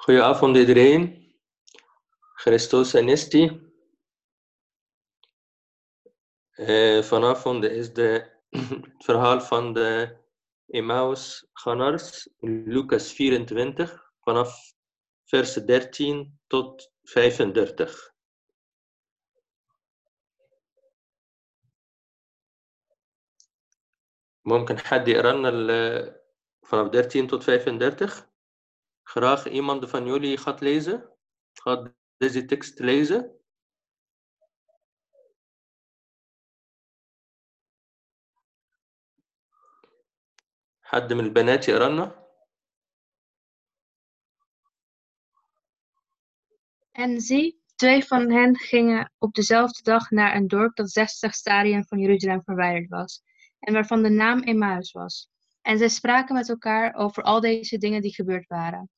Goedenavond iedereen. Christus Anisti. Uh, vanavond is de, het verhaal van de Emmaus-gangers, Lucas 24, vanaf vers 13 tot 35. ممكن حد يقرا لنا vanaf 13 tot 35 graag iemand van jullie gaat lezen gaat deze tekst lezen حد من البنات يقرا لنا En zie, twee van hen gingen op dezelfde dag naar een dorp dat 60 stadien van Jeruzalem verwijderd was, en waarvan de naam Emmaus was. En zij spraken met elkaar over al deze dingen die gebeurd waren.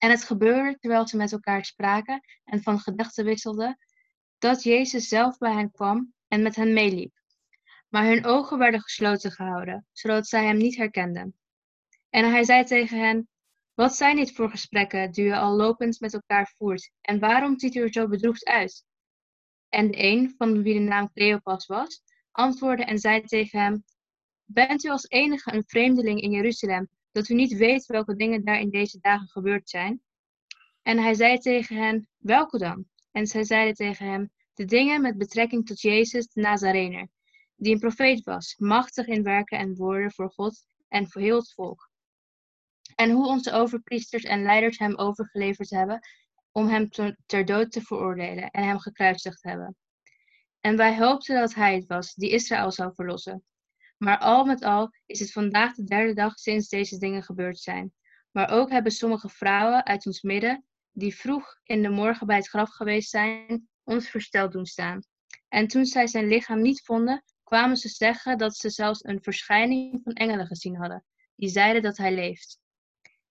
En het gebeurde terwijl ze met elkaar spraken en van gedachten wisselden, dat Jezus zelf bij hen kwam en met hen meeliep. Maar hun ogen werden gesloten gehouden, zodat zij hem niet herkenden. En hij zei tegen hen: Wat zijn dit voor gesprekken die u al lopend met elkaar voert, en waarom ziet u er zo bedroefd uit? En de een, van wie de naam Cleopas was, antwoordde en zei tegen hem: Bent u als enige een vreemdeling in Jeruzalem, dat u niet weet welke dingen daar in deze dagen gebeurd zijn? En hij zei tegen hen: Welke dan? En zij zeiden tegen hem: De dingen met betrekking tot Jezus de Nazarener, die een profeet was, machtig in werken en woorden voor God en voor heel het volk. En hoe onze overpriesters en leiders hem overgeleverd hebben om hem ter dood te veroordelen en hem gekruisigd hebben. En wij hoopten dat hij het was die Israël zou verlossen. Maar al met al is het vandaag de derde dag sinds deze dingen gebeurd zijn. Maar ook hebben sommige vrouwen uit ons midden, die vroeg in de morgen bij het graf geweest zijn, ons versteld doen staan. En toen zij zijn lichaam niet vonden, kwamen ze zeggen dat ze zelfs een verschijning van engelen gezien hadden, die zeiden dat hij leeft.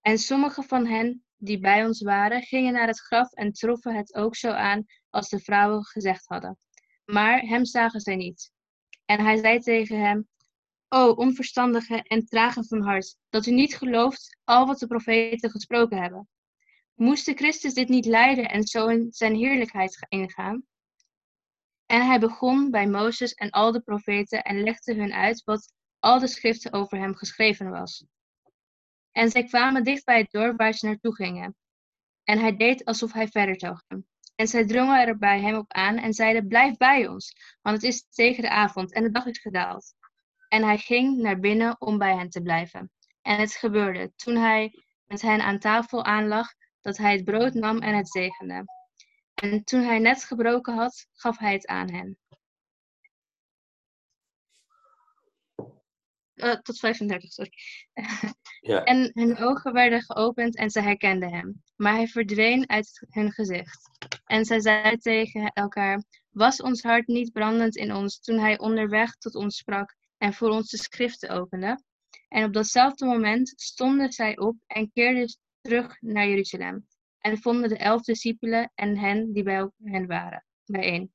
En sommige van hen die bij ons waren, gingen naar het graf en troffen het ook zo aan als de vrouwen gezegd hadden. Maar hem zagen zij niet. En hij zei tegen hem: O onverstandige en trage van hart, dat u niet gelooft al wat de profeten gesproken hebben. Moest de Christus dit niet lijden en zo in zijn heerlijkheid ingaan? En hij begon bij Mozes en al de profeten en legde hun uit wat al de schriften over hem geschreven was. En zij kwamen dicht bij het dorp waar ze naartoe gingen. En hij deed alsof hij verder gaan. En zij drongen er bij hem op aan en zeiden: Blijf bij ons, want het is tegen de avond en de dag is gedaald. En hij ging naar binnen om bij hen te blijven. En het gebeurde, toen hij met hen aan tafel aanlag, dat hij het brood nam en het zegende. En toen hij net gebroken had, gaf hij het aan hen. Uh, tot 35, sorry. Ja. En hun ogen werden geopend en ze herkenden hem. Maar hij verdween uit hun gezicht. En zij zeiden tegen elkaar: Was ons hart niet brandend in ons toen hij onderweg tot ons sprak en voor ons de schriften opende? En op datzelfde moment stonden zij op en keerden terug naar Jeruzalem. En vonden de elf discipelen en hen die bij hen waren, bijeen.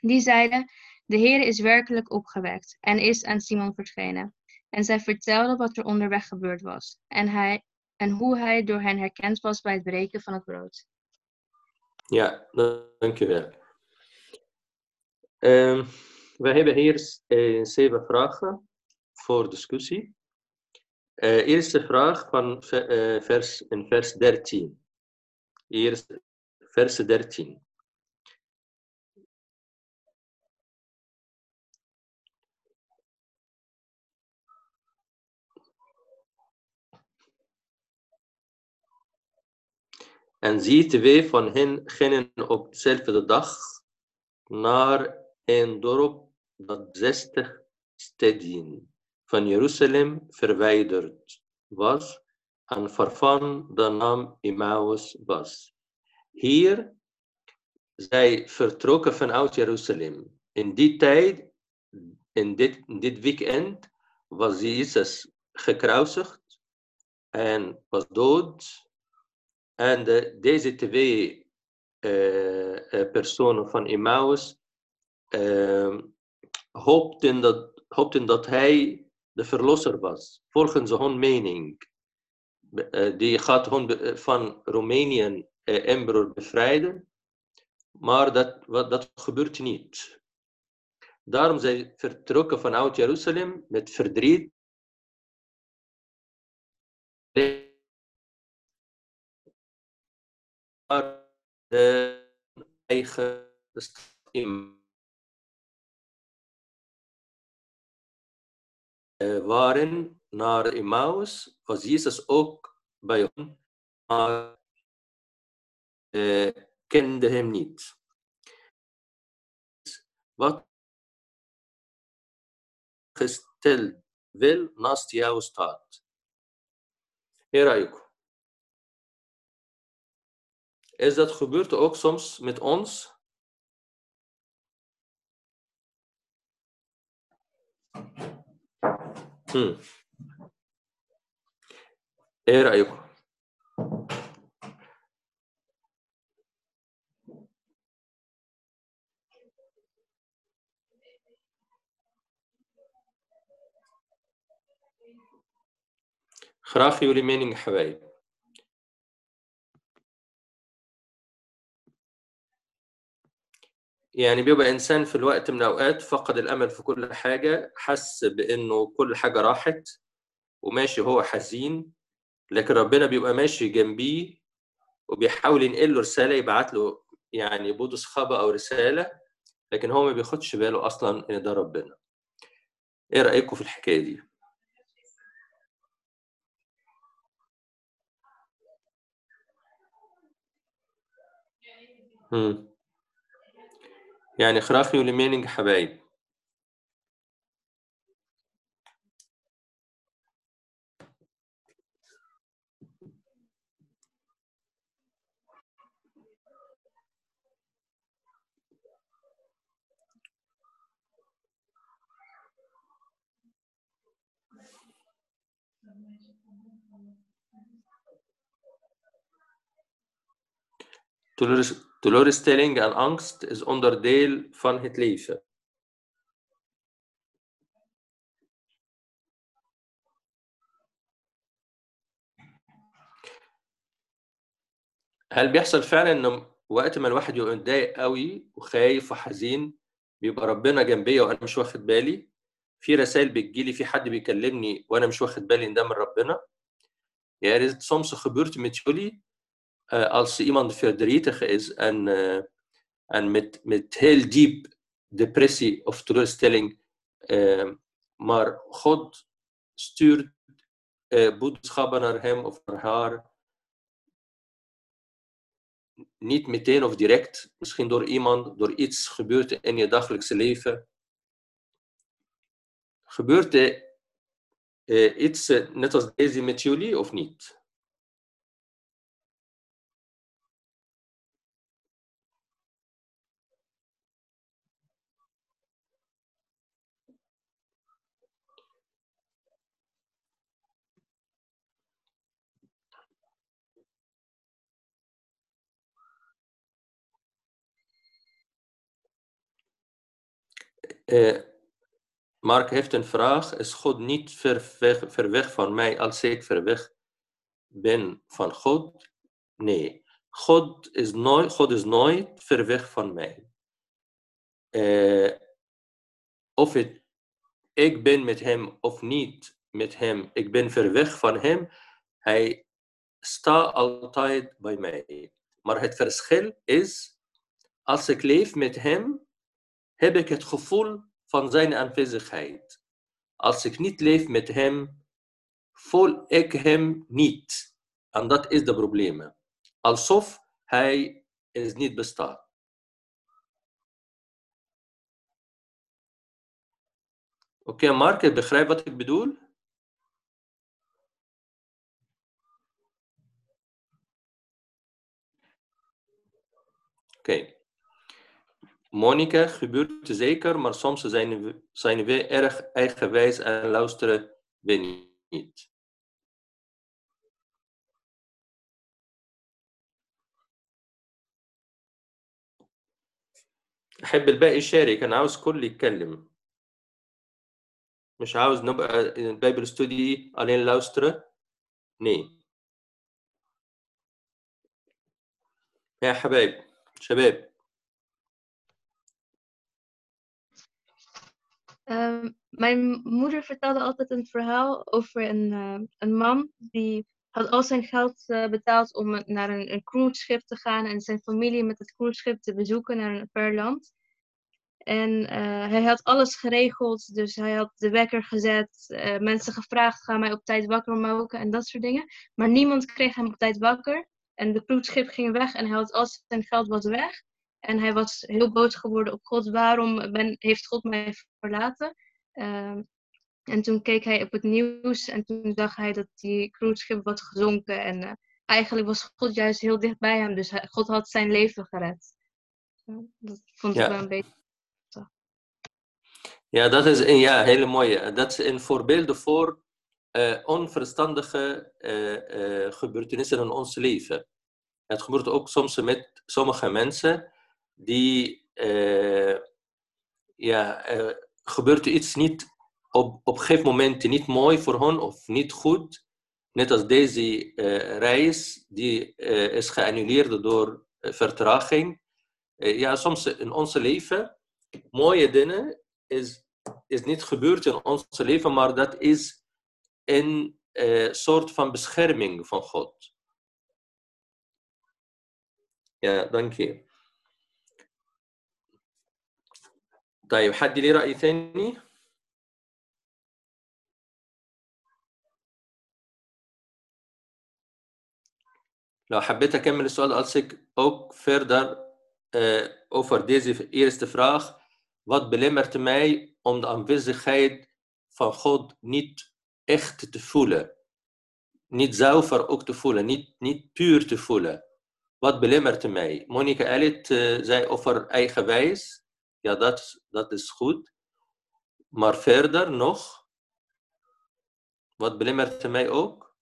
Die zeiden: De Heer is werkelijk opgewekt en is aan Simon verschenen. En zij vertelden wat er onderweg gebeurd was en, hij, en hoe hij door hen herkend was bij het breken van het brood. Ja, dankjewel. Um, we hebben hier uh, zeven vragen voor discussie. Uh, eerste vraag van uh, vers, in vers 13. Eerst vers 13. En zie, twee van hen gingen op dezelfde dag naar een dorp dat zestig stedien van Jeruzalem verwijderd was en waarvan de naam Emmaus was. Hier, zij vertrokken vanuit Jeruzalem. In die tijd, in dit, dit weekend, was Jezus gekruisigd en was dood en de, deze twee uh, personen van Emmaus uh, hoopten, dat, hoopten dat hij de verlosser was, volgens hun mening. die gaat hun van Roemenië emperor bevrijden, maar dat, dat gebeurt niet. Daarom zijn vertrokken van Oud-Jeruzalem met verdriet. De eigen waren naar Emmaus, was Jezus ook bij hen, maar uh, kende hem niet. Wat gesteld wil naast jou staat. Heraiko. Is dat gebeurt ook soms met ons? مم. إيه رأيكم خرافي ولي مينينج حبايب يعني بيبقى إنسان في الوقت من الأوقات فقد الأمل في كل حاجة حس بإنه كل حاجة راحت وماشي هو حزين لكن ربنا بيبقى ماشي جنبيه وبيحاول ينقل له رسالة يبعت له يعني بودس خبر أو رسالة لكن هو ما بياخدش باله أصلا إن ده ربنا إيه رأيكم في الحكاية دي؟ مم. يعني خرافي وليمينج حبايب. Teleurstelling en angst is onderdeel van het leven. هل بيحصل فعلا ان وقت ما الواحد يبقى متضايق قوي وخايف وحزين بيبقى ربنا جنبيا وأنا مش واخد بالي في رسائل بتجيلي في حد بيكلمني وأنا مش واخد بالي إن ده من ربنا er is soms gebeurd met als iemand verdrietig is en, uh, en met, met heel diep depressie of teleurstelling, uh, maar God stuurt boodschappen naar hem of naar haar. Niet meteen of direct, misschien door iemand, door iets gebeurt in je dagelijkse leven. Gebeurt iets net als deze met jullie of niet? Uh, Mark heeft een vraag. Is God niet ver weg, van mij als ik ver weg ben van God? Nee. God is nooit, God is nooit ver weg van mij. Uh, of ik ben met hem of niet met hem, ik ben ver weg van hem. Hij staat altijd bij mij. Maar het verschil is, als ik leef met hem, heb ik het gevoel van zijn aanwezigheid. Als ik niet leef met hem, voel ik hem niet. En dat is de probleem. Alsof hij is niet bestaat. Oké, okay, Mark, ik begrijp wat ik bedoel? Oké. Okay. Monika gebeurt zeker, maar soms zijn, zijn we erg eigenwijs en luisteren we niet. أحب الباقي يشارك انا عاوز كل يتكلم مش عاوز نبقى البايبل ستودي ألين لاوسترا ني يا حبايب شباب Ehm, mijn moeder vertelde altijd een verhaal over een, eh, een man die had al zijn geld eh, betaald om naar een, een cruiseschip te gaan en zijn familie met het cruiseschip te bezoeken naar een ver land. En eh, hij had alles geregeld, dus hij had de wekker gezet, eh, mensen gevraagd, ga mij op tijd wakker maken en dat soort dingen. Maar niemand kreeg hem op tijd wakker. En de cruiseschip ging weg en hij had al zijn geld was weg. En hij was heel boos geworden op God. Waarom ben, heeft God mij verlaten? Ehm, en toen keek hij op het nieuws en toen zag hij dat die cruiseschip was gezonken. En eh, eigenlijk was God juist heel dicht bij hem. Dus hij- God had zijn leven gered. Dat vond ik Ja. wel een beetje. Ja, dat is een ja, hele mooie. Dat is een voorbeeld voor eh, onverstandige eh, gebeurtenissen in ons leven. Het gebeurt ook soms met sommige mensen die, eh, ja, eh, gebeurt iets niet op, op een gegeven moment niet mooi voor hen of niet goed. Net als deze eh, reis, die is geannuleerd door vertraging. Ja, soms in ons leven, mooie dingen is, is niet gebeurd in ons leven, maar dat is een soort van bescherming van God. Ja, dank je. طيب حد ليه رأي ثاني؟ لو حبيت أكمل السؤال als ik ook verder eh, over deze eerste vraag. Wat belemmert mij om de aanwezigheid van God niet echt te voelen? Niet zuiver ook te voelen, niet, niet puur te voelen. Wat belemmert mij? Monika Elliot eh, zei over eigenwijs. Ja, dat, dat is goed. Maar verder nog, wat belemmert mij ook?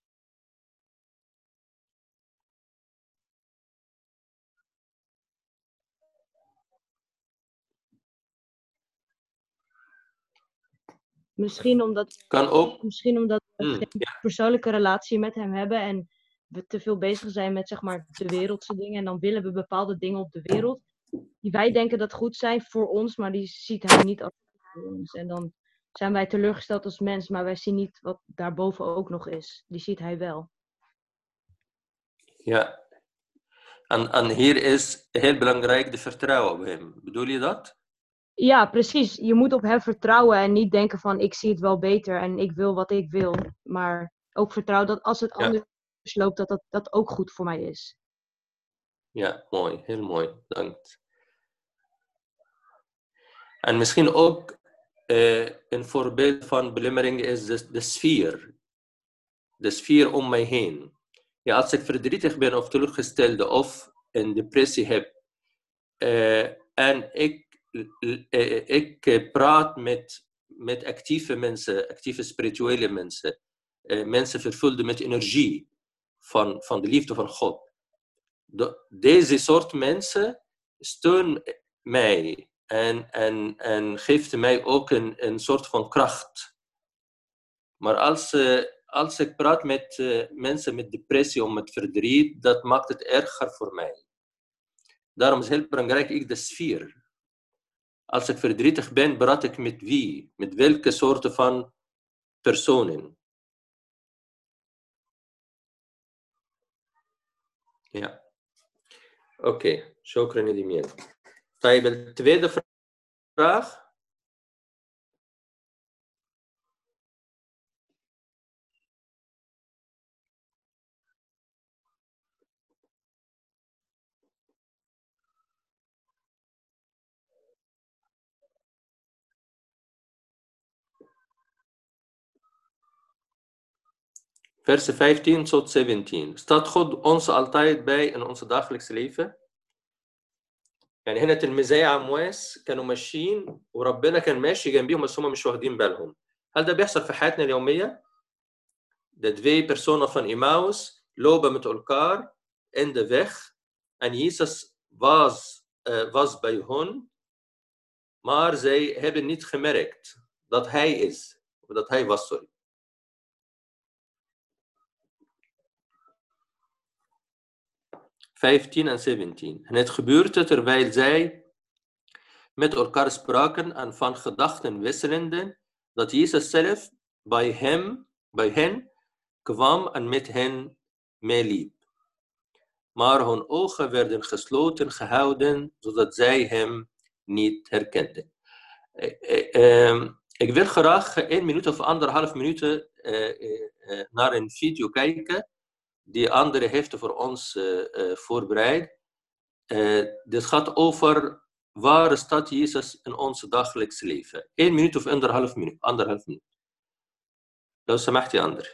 Misschien omdat, Kan ook. misschien omdat we Hmm, geen ja, persoonlijke relatie met hem hebben en we te veel bezig zijn met zeg maar de wereldse dingen. En dan willen we bepaalde dingen op de wereld die wij denken dat goed zijn voor ons, maar die ziet hij niet als voor ons. En dan zijn wij teleurgesteld als mens, maar wij zien niet wat daarboven ook nog is. Die ziet hij wel. ja. En, en hier is heel belangrijk de vertrouwen op hem. Bedoel je dat? Ja, precies. Je moet op hem vertrouwen en niet denken van ik zie het wel beter en ik wil wat ik wil. Maar ook vertrouwen dat als het Ja. anders loopt, dat dat, dat ook goed voor mij is. Ja, mooi, heel mooi, dank. En misschien ook eh, een voorbeeld van belemmering is de, sfeer. De sfeer om mij heen. Ja, als ik verdrietig ben of teleurgesteld of een depressie heb eh, en ik, eh, ik praat met, met actieve mensen, actieve spirituele mensen, mensen vervuld met energie van, van de liefde van God. De- deze soort mensen steunen mij en, en, en geeft mij ook een, een soort van kracht. Maar als, eh, als ik praat met eh, mensen met depressie of met verdriet, dat maakt het erger voor mij. Daarom is heel belangrijk ik de sfeer. Als ik verdrietig ben, praat ik met wie? Met welke soorten van personen? Ja. Oké, okay. kunnen die meer. Bij de tweede vraag. Vers 15 tot 17. Staat God ons altijd bij in ons dagelijks؟ يعني هنا تلميذي عمواس كانوا ماشيين وربنا كان ماشي جنبيهم بس هم مش واخدين بالهم. هل ده بيحصل في حياتنا اليومية؟ Twee personen van Emmaus lopen met elkaar in de weg en Jezus was, eh, was bij hen, maar zij hebben niet gemerkt dat hij is, of hij was, sorry. 15 en 17. En het gebeurde terwijl zij met elkaar spraken en van gedachten wisselenden, dat Jezus zelf bij hem, bij hen, kwam en met hen meeliep. Maar hun ogen werden gesloten gehouden, zodat zij hem niet herkenden. Ik wil graag één minuut of anderhalf minuten naar een video kijken die andere heeft voor ons voorbereid. dit gaat over waar staat Jezus in ons dagelijks leven. Eén minuut of anderhalf minuut. Anderhalf minuut. لو سمحت يا أندري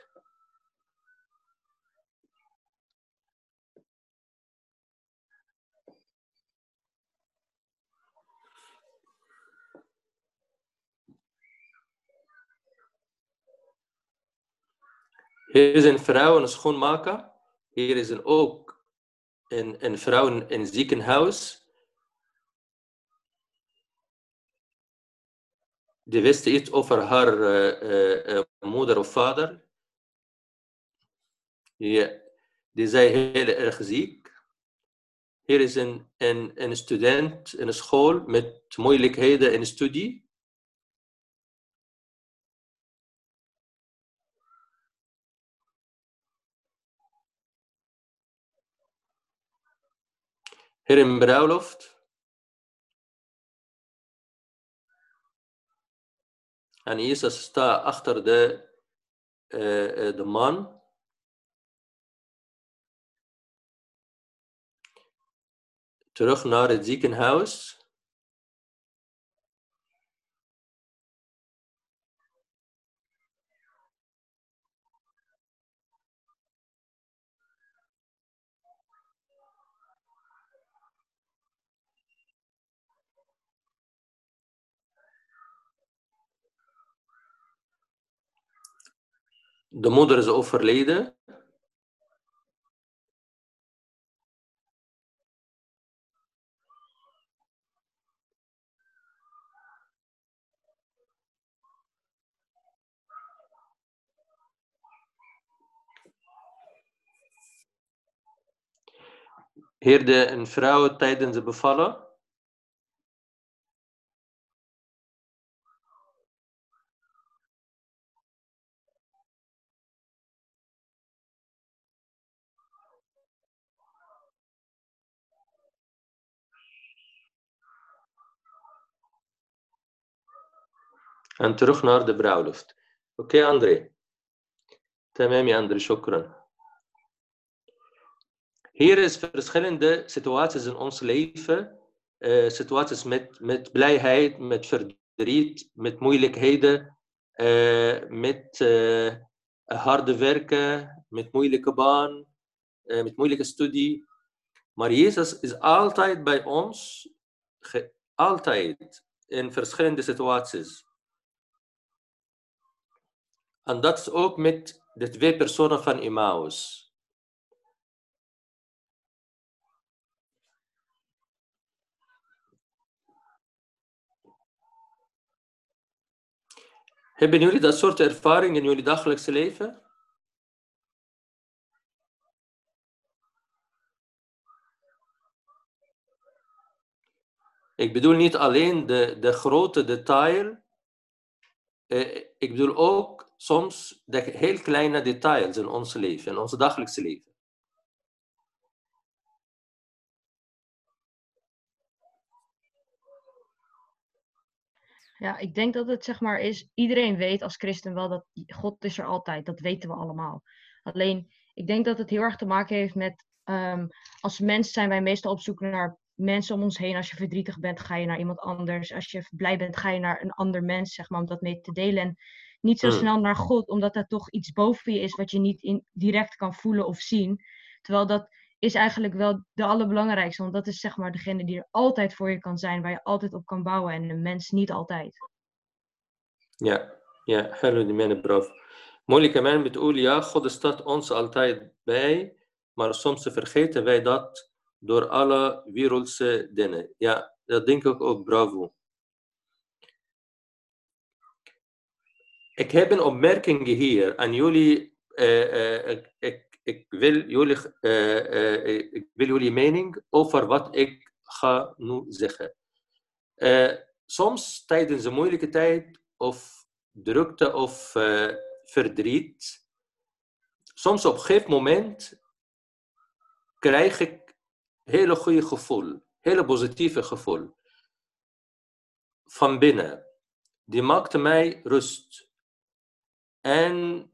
Hier is een vrouw, een schoonmaker. Hier is ook een, een vrouw in ziekenhuis. Die wist iets over haar uh, uh, moeder of vader. Die, die zei heel erg ziek. Hier is een, een, een student in een school met moeilijkheden in studie. Hier in bruiloft. En Jezus staat achter de, uh, de man. Terug naar het ziekenhuis. De moeder is overleden. Heerde een vrouw tijdens de bevallen. En terug naar de brouwluft. Oké, okay, André. Tamam, André, shukran. Hier is verschillende situaties in ons leven. Eh, situaties met, met blijheid, met verdriet, met moeilijkheden, eh, met uh, harde werken, met moeilijke baan, met moeilijke studie. Maar Jezus is altijd bij ons, altijd in verschillende situaties. En dat is ook met de twee personen van Emmaus. Hebben jullie dat soort ervaring in jullie dagelijkse leven? Ik bedoel niet alleen de, de grote detail. Eh, ik bedoel ook soms de heel kleine details in ons leven, in ons dagelijkse leven. Ja, ik denk dat het zeg maar is, iedereen weet als christen wel dat God is er altijd, dat weten we allemaal. Alleen, ik denk dat het heel erg te maken heeft met, um, als mens zijn wij meestal op zoek naar mensen om ons heen. Als je verdrietig bent, ga je naar iemand anders. Als je blij bent, ga je naar een ander mens, zeg maar, om dat mee te delen. En niet zo snel naar God, omdat dat toch iets boven je is wat je niet in, direct kan voelen of zien. Terwijl dat is eigenlijk wel de allerbelangrijkste, want dat is zeg maar degene die er altijd voor je kan zijn, waar je altijd op kan bouwen en de mens niet altijd. Ja, ja, hallo die mijn prof. Moeilijke man met Olia, God staat ons altijd bij, maar soms vergeten wij dat door alle wereldse dingen. Ja, dat denk ik ook, bravo. Ik heb een opmerking hier aan jullie. Uh, uh, ik, wil jullie, eh, eh, ik wil jullie mening over wat ik ga nu zeggen. Eh, soms tijdens een moeilijke tijd of drukte of eh, verdriet, soms op een gegeven moment krijg ik hele goede gevoel, hele positieve gevoel van binnen. Die maakte mij rust. En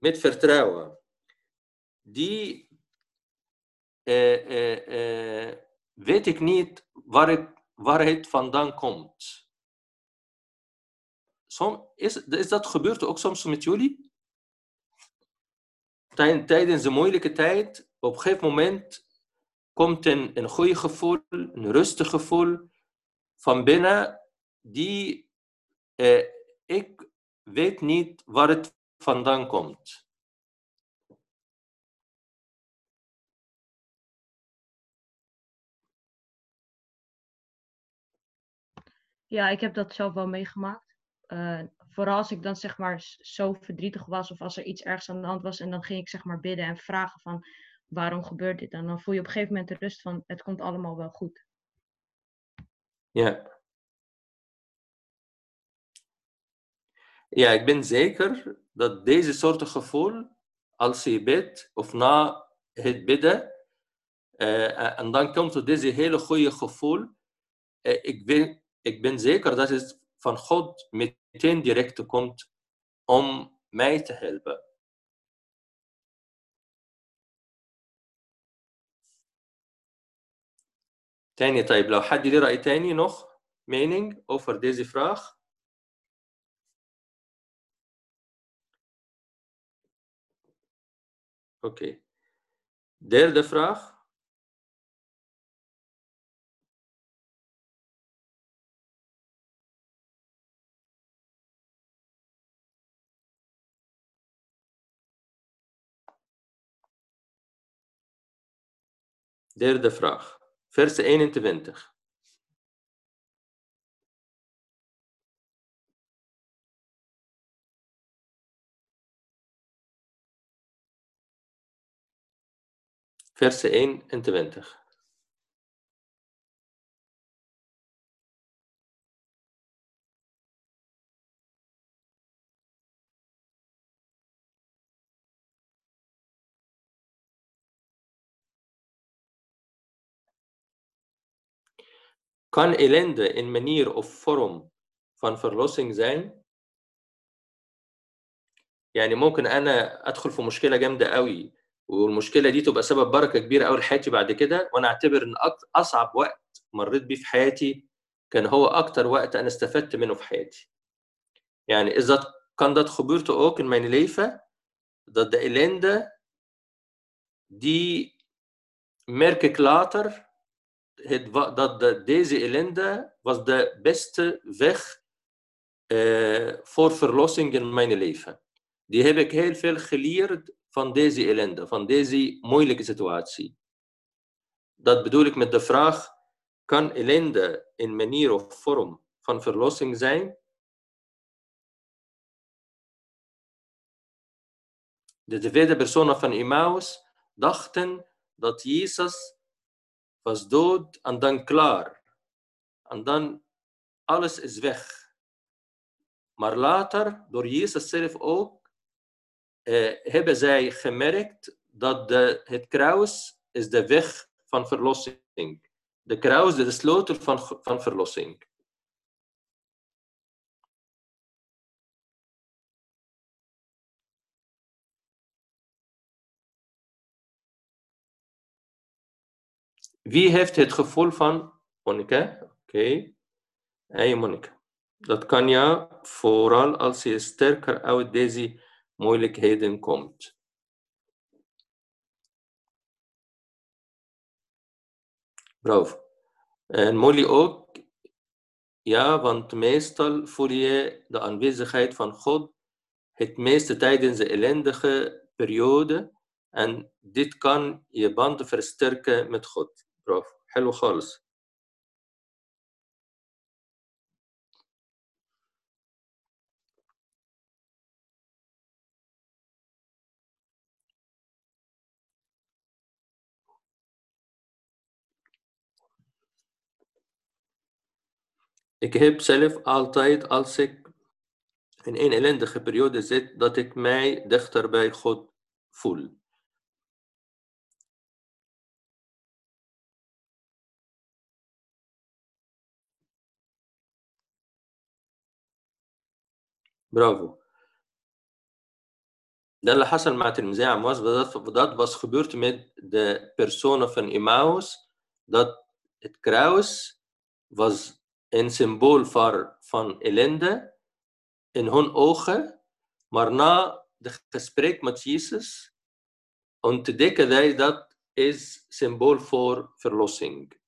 met vertrouwen. Die eh, eh, eh, weet ik niet waar het, waar het vandaan komt. Som, is, is dat gebeurt ook soms met jullie? Tij- Tijdens een moeilijke tijd, op een gegeven moment komt een, een goed gevoel, een rustig gevoel van binnen, die ik weet niet waar het vandaan komt. Ja, ik heb dat zelf wel meegemaakt. Eh, vooral als ik dan zeg maar zo verdrietig was of als er iets ergs aan de hand was en dan ging ik zeg maar bidden en vragen van waarom gebeurt dit? En dan voel je op een gegeven moment de rust van het komt allemaal wel goed. Ja. Ja, ik ben zeker dat deze soort gevoel, als je bidt of na het bidden, eh, en dan komt er deze hele goede gevoel, eh, ik, ben, ik ben zeker dat het van God meteen direct komt om mij te helpen. تاني طيب لو حد ليه رأي تاني nog mening over deze vraag Oké. Derde vraag. Derde vraag. Vers 21. Vers 21. Kan ellende een manier of vorm van verlossing zijn؟ يعني ممكن أنا ادخل في مشكله جامده قوي والمشكلة دي تبقى سبب بركة كبيرة قوي لحياتي بعد كده وأنا أعتبر إن أصعب وقت مريت بيه في حياتي كان هو أكتر وقت أنا استفدت منه في حياتي. يعني إذا كان ده خبرته اوك من ليفا ضد ايلاندا دي ميرك كلاتر ضد ديزي ايلاندا واز ذا بيست فيخ فور فرلوسنج ان ماين ليفا. دي هيبك هيل فيل خليرد van deze ellende, van deze moeilijke situatie. Dat bedoel ik met de vraag, kan ellende een manier of vorm van verlossing zijn? De tweede personen van Emmaus dachten dat Jezus was dood en dan klaar. En dan alles is weg. Maar later, door Jezus zelf ook, hebben zij gemerkt dat het kruis is de weg van verlossing. De kruis is de sleutel van, van verlossing. Wie heeft het gevoel van Monika? Oké. Hey Monika. Dat kan ja vooral als je sterker uit deze moeilijkheden komt. Braaf. En Molly ook. Ja, want meestal voel je de aanwezigheid van God het meeste tijdens de ellendige periode. En dit kan je band versterken met God. Braaf. Hallo, Charles. Ik heb zelf altijd, als ik in een ellendige periode zit, dat ik mij dichter bij God voel. برافو ده اللي حصل مع تلميذي عمواس dat, dat was gebeurd met de personen van Emmaus dat het kruis was een symbool voor, van ellende in hun ogen, maar na het gesprek met Jezus ontdekken zij dat is symbool voor verlossing.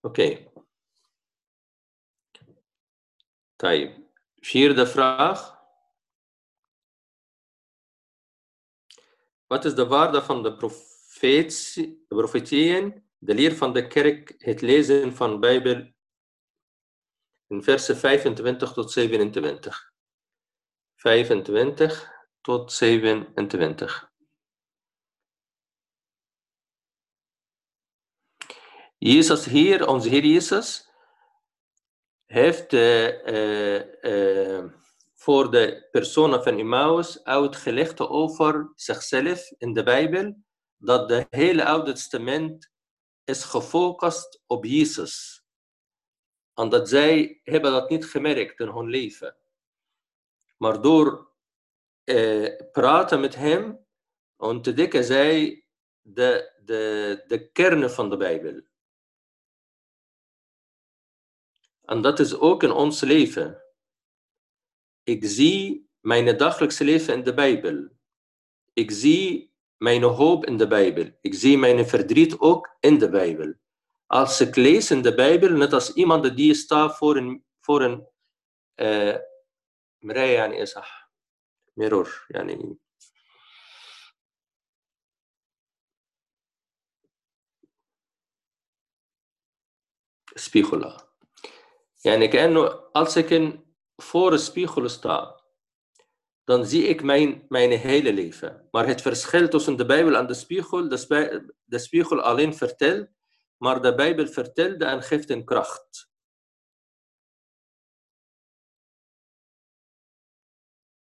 Oké. Okay. Vierde vraag. Wat is de waarde van de profetie, de profetieën, de leer van de kerk, het lezen van de Bijbel in versen 25 tot 27? 25 tot 27. Jezus hier, onze Heer Jezus, heeft uh, voor de personen van Emmaus uitgelegd over zichzelf in de Bijbel, dat de hele Oude Testament is gefocust op Jezus. En dat zij hebben dat niet gemerkt in hun leven. Maar door praten met hem, ontdekken zij de, de, de kern van de Bijbel. En dat is ook in ons leven. Ik zie mijn dagelijkse leven in de Bijbel. Ik zie mijn hoop in de Bijbel. Ik zie mijn verdriet ook in de Bijbel. Als ik lees in de Bijbel, net als iemand die staat voor een, voor een uh, مراية يعني ايه صح؟ ميرور يعني spiegel. يعني كأنه als ik in voor een spiegel sta, dan zie ik mijn, mijn hele leven. Maar het verschil tussen de Bijbel en de spiegel, de, spi de spiegel alleen vertelt, maar de Bijbel vertelt en geeft een kracht.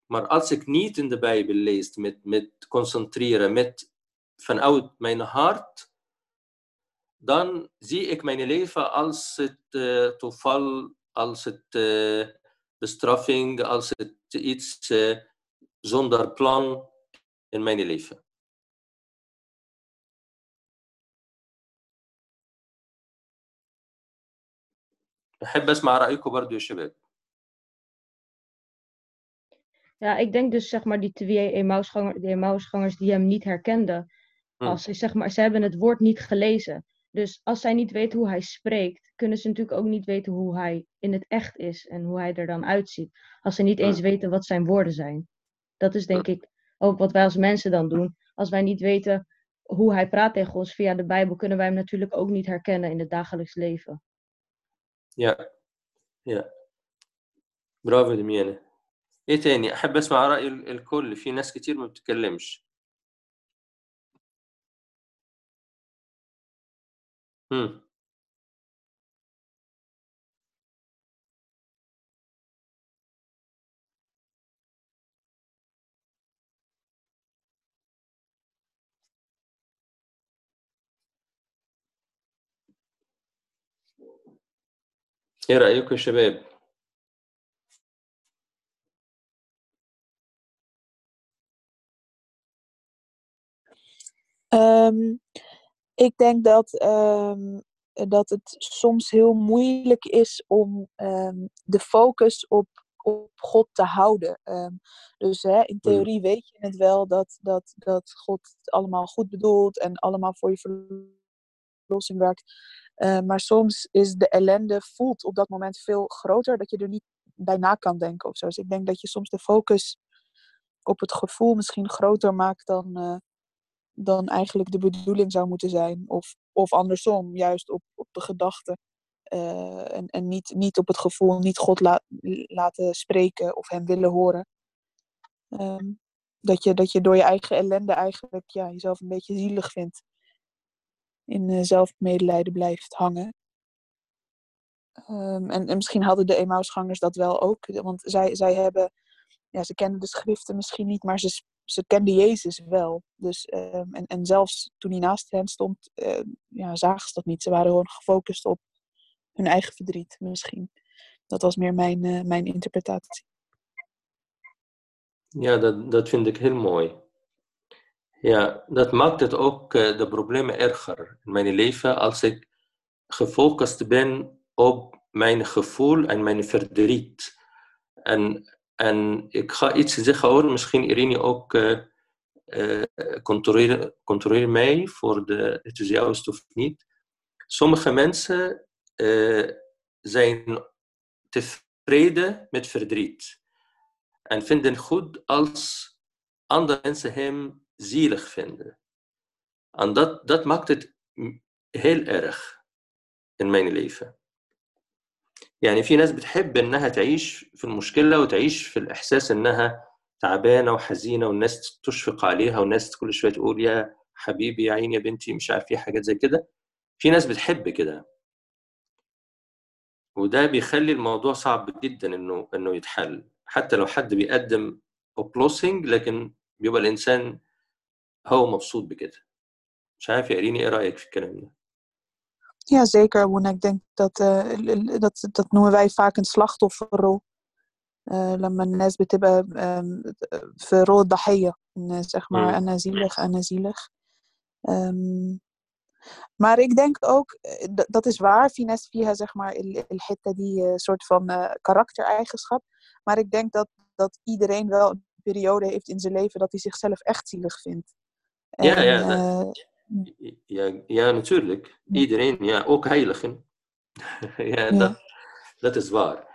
Maar als ik niet in de Bijbel lees, met, met concentreren, met vanuit mijn hart, dan zie ik mijn leven als het uh, toeval, als het uh, bestraffing, als het iets uh, zonder plan in mijn leven. أحب أسمع رأيكم برضو يا شباب. Ja, ik denk dus zeg maar die twee Emmausgangers, de Emmausgangers die hem niet herkenden. Hmm. Als ze, zeg maar, ze hebben het woord niet gelezen. Dus als zij niet weten hoe hij spreekt, kunnen ze natuurlijk ook niet weten hoe hij in het echt is en hoe hij er dan uitziet. Als ze niet eens weten wat zijn woorden zijn. Dat is denk ik ook wat wij als mensen dan doen. Als wij niet weten hoe hij praat tegen ons via de Bijbel, kunnen wij hem natuurlijk ook niet herkennen in het dagelijks leven. يا يا برافو دميانة ايه تاني احب اسمع رأي ال- الكل في ناس كتير ما بتتكلمش هم. ايه رأيكم يا شباب Ehm, ik denk dat, ehm, dat het soms heel moeilijk is om ehm, de focus op, op God te houden. Ehm, dus hè, in theorie weet je het wel dat, dat, dat God het allemaal goed bedoelt en allemaal voor je verlossing werkt. Maar soms is de ellende voelt op dat moment veel groter dat je er niet bij na kan denken of zo. Dus ik denk dat je soms de focus op het gevoel misschien groter maakt dan, eh, dan eigenlijk de bedoeling zou moeten zijn. Of, of andersom, juist op, op de gedachte. eh, en en niet, niet op het gevoel, niet God la- laten spreken of hem willen horen. Ehm, dat, je, dat je door je eigen ellende eigenlijk ja, jezelf een beetje zielig vindt. In uh, zelfmedelijden blijft hangen. Um, en, en misschien hadden de Emmausgangers dat wel ook. Want zij, zij hebben, ja, ze kenden de schriften misschien niet, maar ze, ze kenden Jezus wel. Dus, um, en, en zelfs toen hij naast hen stond, uh, ja, zagen ze dat niet. Ze waren gewoon gefocust op hun eigen verdriet misschien. Dat was meer mijn, uh, mijn interpretatie. Ja, dat, dat vind ik heel mooi. Ja, dat maakt het ook uh, de problemen erger in mijn leven als ik gefocust ben op mijn gevoel en mijn verdriet. En, en ik ga iets zeggen hoor, misschien Irene ook uh, uh, controleer, mij voor de enthousiast of niet. Sommige mensen uh, zijn tevreden met verdriet en vinden goed als andere mensen hem zielig vinden. En dat, dat maakt het heel erg in mijn leven. يعني في ناس بتحب إنها تعيش في المشكلة وتعيش في الإحساس إنها تعبانة وحزينة والناس تشفق عليها والناس كل شوية تقول يا حبيبي يا عيني يا بنتي مش عارف في حاجات زي كده. في ناس بتحب كده. وده بيخلي الموضوع صعب جدا إنه إنه يتحل. حتى لو حد بيقدم اوبلوسنج لكن بيبقى الإنسان هو مبسوط بكده. مش عارف يا إريني إيه رأيك في الكلام ده؟ Ja, zeker. Woen. Ik denk dat, uh, dat, dat noemen wij vaak een slachtofferrol. لما الناس بتبقى في رول الضحية zeg maar أنا zielig أنا zielig um, maar ik denk ook dat is waar Fines via zeg maar الحتة die soort van uh, karaktereigenschap maar ik denk dat, dat iedereen wel een periode heeft in zijn leven dat hij zichzelf echt zielig vindt en, ja, ja, dat... ja, ja, natuurlijk. Iedereen, ja, ook heiligen. ja, Dat, dat is waar.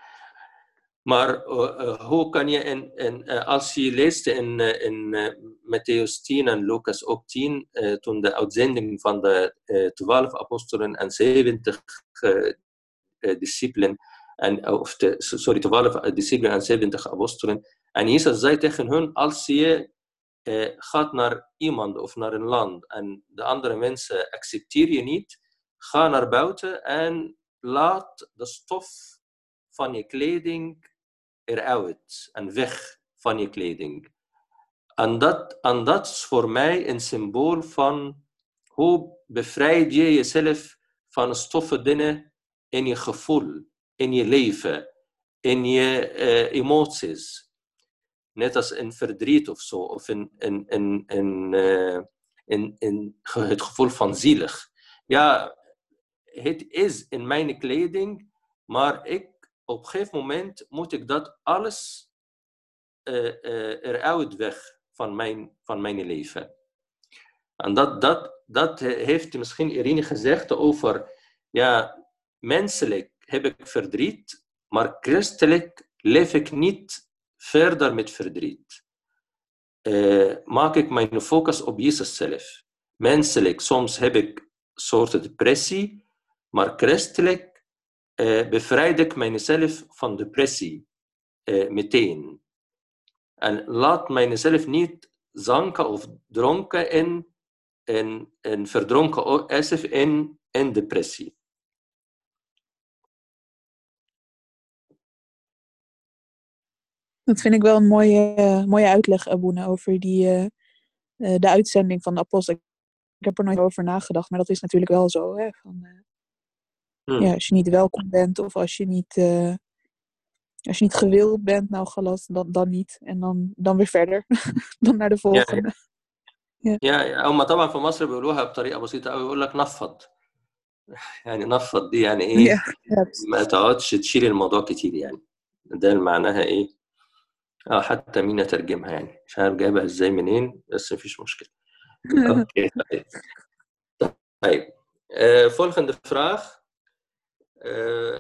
Maar uh, hoe kan je, in, in, uh, als je leest in, uh, in Matthäus 10 en Lucas ook 10, toen de uitzending van de twaalf apostelen en 70 discipelen, en, of de, sorry, 12 discipelen en 70 apostelen, en Jezus zei tegen hun, als je uh, gaat naar iemand of naar een land en de andere mensen accepteer je niet, ga naar buiten en laat de stof van je kleding eruit en weg van je kleding. En dat, en dat is voor mij een symbool van hoe bevrijd je jezelf van stoffen dingen in je gevoel, in je leven, in je uh, emoties net als in verdriet of zo, of in, in, in, in, uh, in, in het gevoel van zielig. Ja, het is in mijn kleding, maar ik, op een gegeven moment moet ik dat alles uh, uh, eruit weg van mijn, van mijn leven. En dat, dat, dat heeft misschien Irene gezegd over, ja, menselijk heb ik verdriet, maar christelijk leef ik niet verder met verdriet. Uh, maak ik mijn focus op Jezus zelf. Menselijk, soms heb ik een soort depressie, maar christelijk uh, bevrijd ik mijzelf van depressie uh, meteen. En laat mijzelf niet zanken of dronken in, in, in verdronken alsof in, in depressie. Dat vind ik wel een mooie, uh, mooie uitleg, Aboene, over die, uh, uh, de uitzending van de apostel. Ik heb er nooit over nagedacht, maar dat is natuurlijk wel zo. Hè? Van, hmm. ja, als je niet welkom bent of als je niet, als je niet gewild bent, nou galas, dan, dan niet. En dan, dan weer verder. dan naar de volgende. Ja, ja. ja هم طبعا في مصر بيقولوها بطريقه بسيطه قوي يقول لك نفض يعني نفض دي يعني ايه ما تقعدش تشيل الموضوع كتير يعني ده معناها ايه آه حتى مين اترجمها يعني. مش عارف جايبها إزاي منين بس مفيش مشكلة. أوكي طيب. طيب. uh, volgende vraag uh,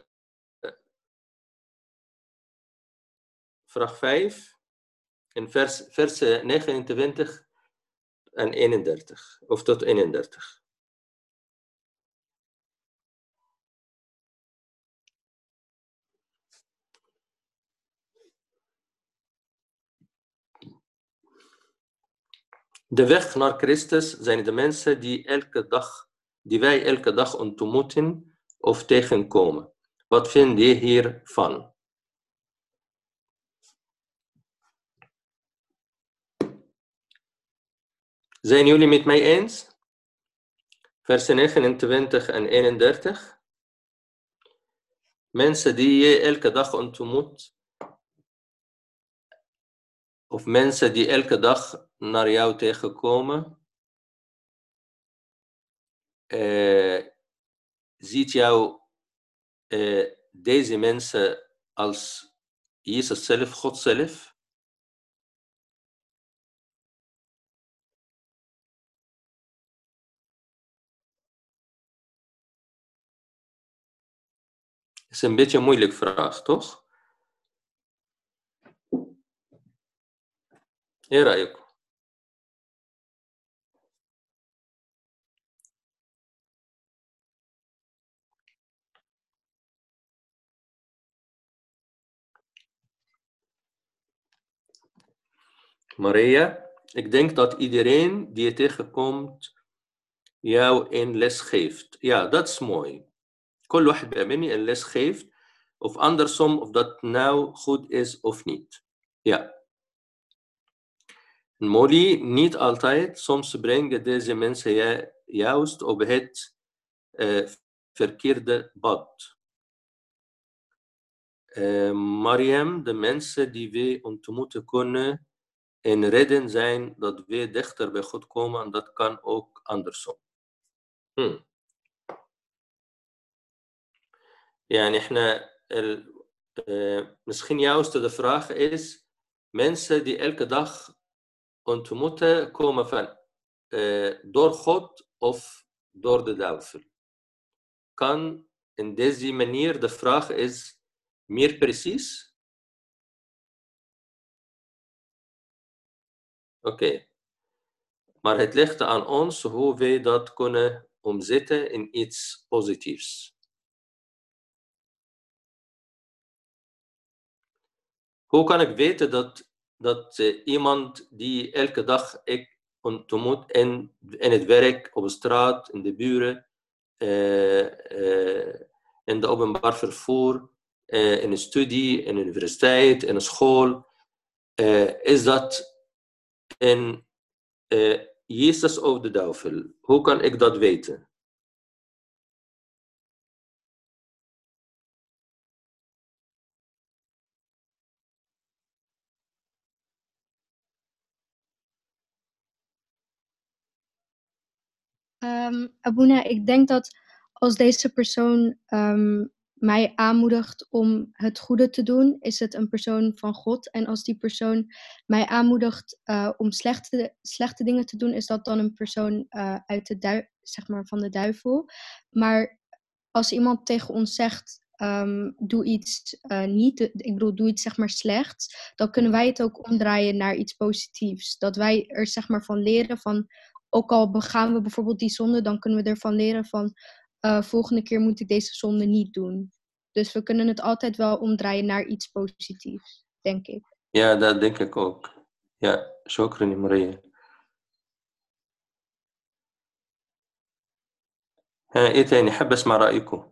vraag 5 in vers, vers 29 en 31 of tot 31 De weg naar Christus zijn de mensen die, elke dag, die wij elke dag ontmoeten of tegenkomen. Wat vind je hiervan? Zijn jullie met mij eens? Versen 29 en 31. Mensen die je elke dag ontmoet, of mensen die elke dag naar jou tegenkomen, eh, ziet jou eh, deze mensen als Jezus zelf, God zelf? is een beetje een moeilijke vraag, toch? ايه رأيكم؟ Maria, ik denk dat iedereen die je tegenkomt jou een les geeft. Ja, dat is mooi. كل واحد بيقابلني een les geeft, of andersom, of dat nou goed is of niet. Ja. Molly, niet altijd. Soms brengen deze mensen je juist op het uh, verkeerde pad. Uh, Mariam, de mensen die we ontmoeten kunnen en redden zijn dat we dichter bij God komen, dat kan ook andersom. Hmm. يعني احنا ال... misschien juist de vraag is, mensen die elke dag ontmoeten komen van uh, door God of door de duivel. Kan in deze manier de vraag is meer precies? Oké. Maar het ligt aan ons hoe wij dat kunnen omzetten in iets positiefs. Hoe kan ik weten dat, dat uh, iemand die elke dag ik ontmoet in, in het werk, op de straat, in de buren, uh, uh, in de openbaar vervoer, in een studie, in een universiteit, in een school, is dat in Jezus of de duivel? Hoe kan ik dat weten? Um, Abuna, ik denk dat als deze persoon um, mij aanmoedigt om het goede te doen, is het een persoon van God. En als die persoon mij aanmoedigt uh, om slechte, slechte dingen te doen, is dat dan een persoon uh, uit de zeg maar, van de duivel. Maar als iemand tegen ons zegt, um, doe iets uh, niet, ik bedoel, doe iets zeg maar slechts, dan kunnen wij het ook omdraaien naar iets positiefs. Dat wij er zeg maar van leren van, ook al begaan we bijvoorbeeld die zonde, dan kunnen we ervan leren van uh, volgende keer moet ik deze zonde niet doen. Dus we kunnen het altijd wel omdraaien naar iets positiefs, denk ik. Ja, dat denk ik ook. Ja, شكرا Maria. ها ايه تاني حابة اسمع رأيكم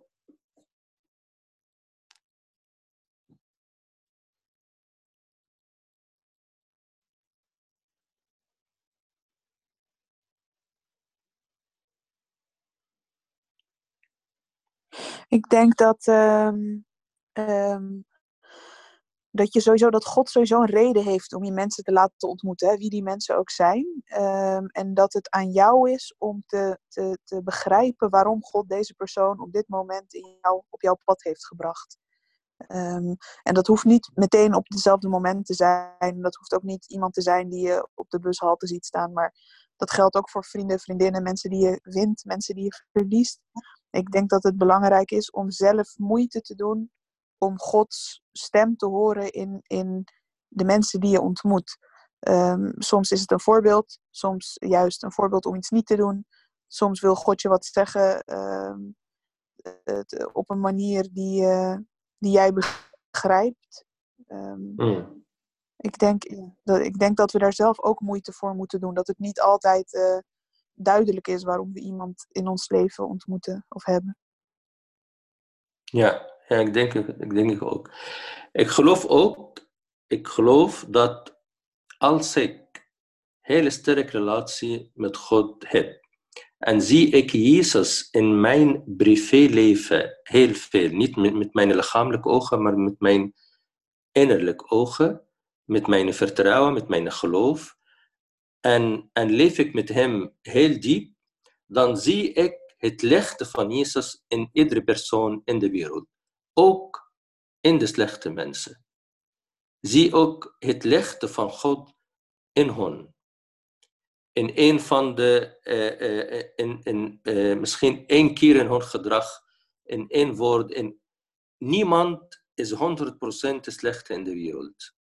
Ik denk dat, um, um, dat je sowieso dat God sowieso een reden heeft om je mensen te laten ontmoeten, wie die mensen ook zijn. Um, en dat het aan jou is om te, te, te begrijpen waarom God deze persoon op dit moment in jou, op jouw pad heeft gebracht. en dat hoeft niet meteen op hetzelfde moment te zijn. Dat hoeft ook niet iemand te zijn die je op de bushalte ziet staan. Maar dat geldt ook voor vrienden, vriendinnen, mensen die je wint, mensen die je verliest. Ik denk dat het belangrijk is om zelf moeite te doen om Gods stem te horen in, in de mensen die je ontmoet. Um, soms is het een voorbeeld, soms juist een voorbeeld om iets niet te doen. Soms wil God je wat zeggen um, het, op een manier die, uh, die jij begrijpt. Um, mm. Ik denk, dat, ik denk dat we daar zelf ook moeite voor moeten doen. Dat het niet altijd eh, duidelijk is waarom we iemand in ons leven ontmoeten of hebben. Ja, ja ik, denk, ik denk ik ook. Ik geloof ook, ik geloof dat als ik hele sterke relatie met God heb en zie ik Jezus in mijn privéleven heel veel, niet met, met mijn lichamelijke ogen, maar met mijn innerlijke ogen, met mijn vertrouwen, met mijn geloof, en, en leef ik met Hem heel diep, dan zie ik het licht van Jezus in iedere persoon in de wereld. Ook in de slechte mensen. Zie ook het licht van God in hen. In een van de, uh, uh, in, in, uh, misschien één keer in hun gedrag, in één woord. In, niemand is 100% slecht in de wereld.